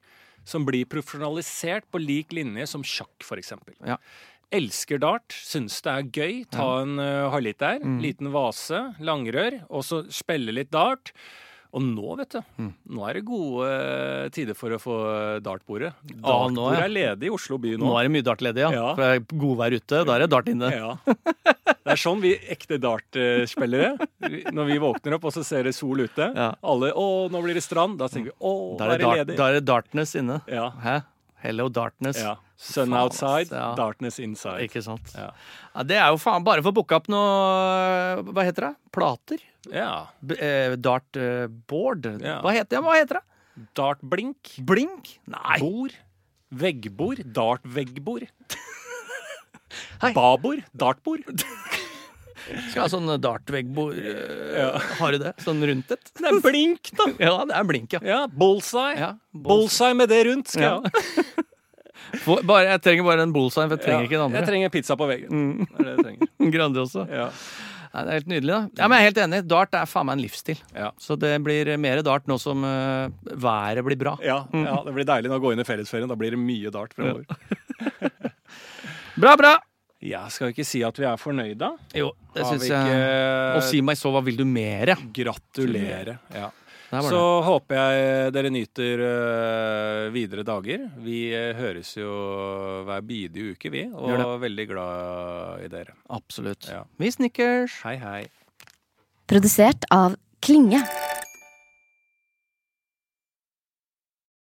S1: som blir profesjonalisert på lik linje som sjakk, f.eks.
S2: Ja.
S1: Elsker dart, syns det er gøy. Ta en uh, halvliter,
S2: Mm.
S1: liten vase, langrør, og så spille litt dart. Og nå, vet du,
S2: Mm.
S1: nå er det gode tider for å få dartbordet. Dartbordet
S2: ja.
S1: er ledig i Oslo by nå.
S2: Nå er det mye dartledig, ja.
S1: Ja.
S2: For det er godvær ute, da er det dart inne.
S1: Ja. Det er sånn vi ekte dartspillere Når vi våkner opp og så ser det sol ute
S2: Ja.
S1: Alle 'Å, nå blir det strand'. Da tenker vi 'Å,
S2: Da er,
S1: er
S2: det
S1: det ledig'.
S2: da er det darkness inne.
S1: Ja.
S2: Hæ? Hello darkness.
S1: ja. Sun
S2: Faen,
S1: outside,
S2: ja.
S1: darkness inside.
S2: Ikke sant?
S1: Ja.
S2: Ja, det er jo faen bare for å booke opp noe Hva heter det? Plater?
S1: ja.
S2: B eh, dartboard?
S1: Ja.
S2: Hva, heter, hva heter det?
S1: Dartblink.
S2: Blink? Nei.
S1: Bord. Veggbord. Dartveggbord. Babord. Dartbord.
S2: Skal ha sånn dartveggbord. eh,
S1: Ja.
S2: Har du det? Sånn rundt et?
S1: Det er blink, da.
S2: Ja, det er blink, ja.
S1: Ja, Bullseye.
S2: ja
S1: Bullseye med det rundt. Skal
S2: Ja.
S1: jeg ha.
S2: Bare, jeg trenger bare en bullseye, for jeg trenger ikke den
S1: Jeg trenger pizza på veggen.
S2: Mm.
S1: Det er det jeg trenger.
S2: Grandiosa.
S1: Ja.
S2: Nei, det er helt nydelig, da. Ja, men jeg er helt enig. Dart er faen meg en livsstil.
S1: Ja.
S2: Så det blir mer dart nå som uh, været blir bra.
S1: Ja, ja, det blir deilig nå å gå inn i fellesferien. Da blir det mye dart fremover.
S2: Bra, bra!
S1: Ja, skal vi ikke si at vi er fornøyda?
S2: Jo, det syns jeg. Og si meg så, hva vil du mere?
S1: Gratulere. Ja. Så håper jeg dere nyter øh, videre dager. Vi øh, høres jo hver bidige uke, vi. Og veldig glad i dere.
S2: Absolutt.
S1: Ja.
S2: Vi snickers.
S1: Hei, hei.
S3: Produsert av Klinge.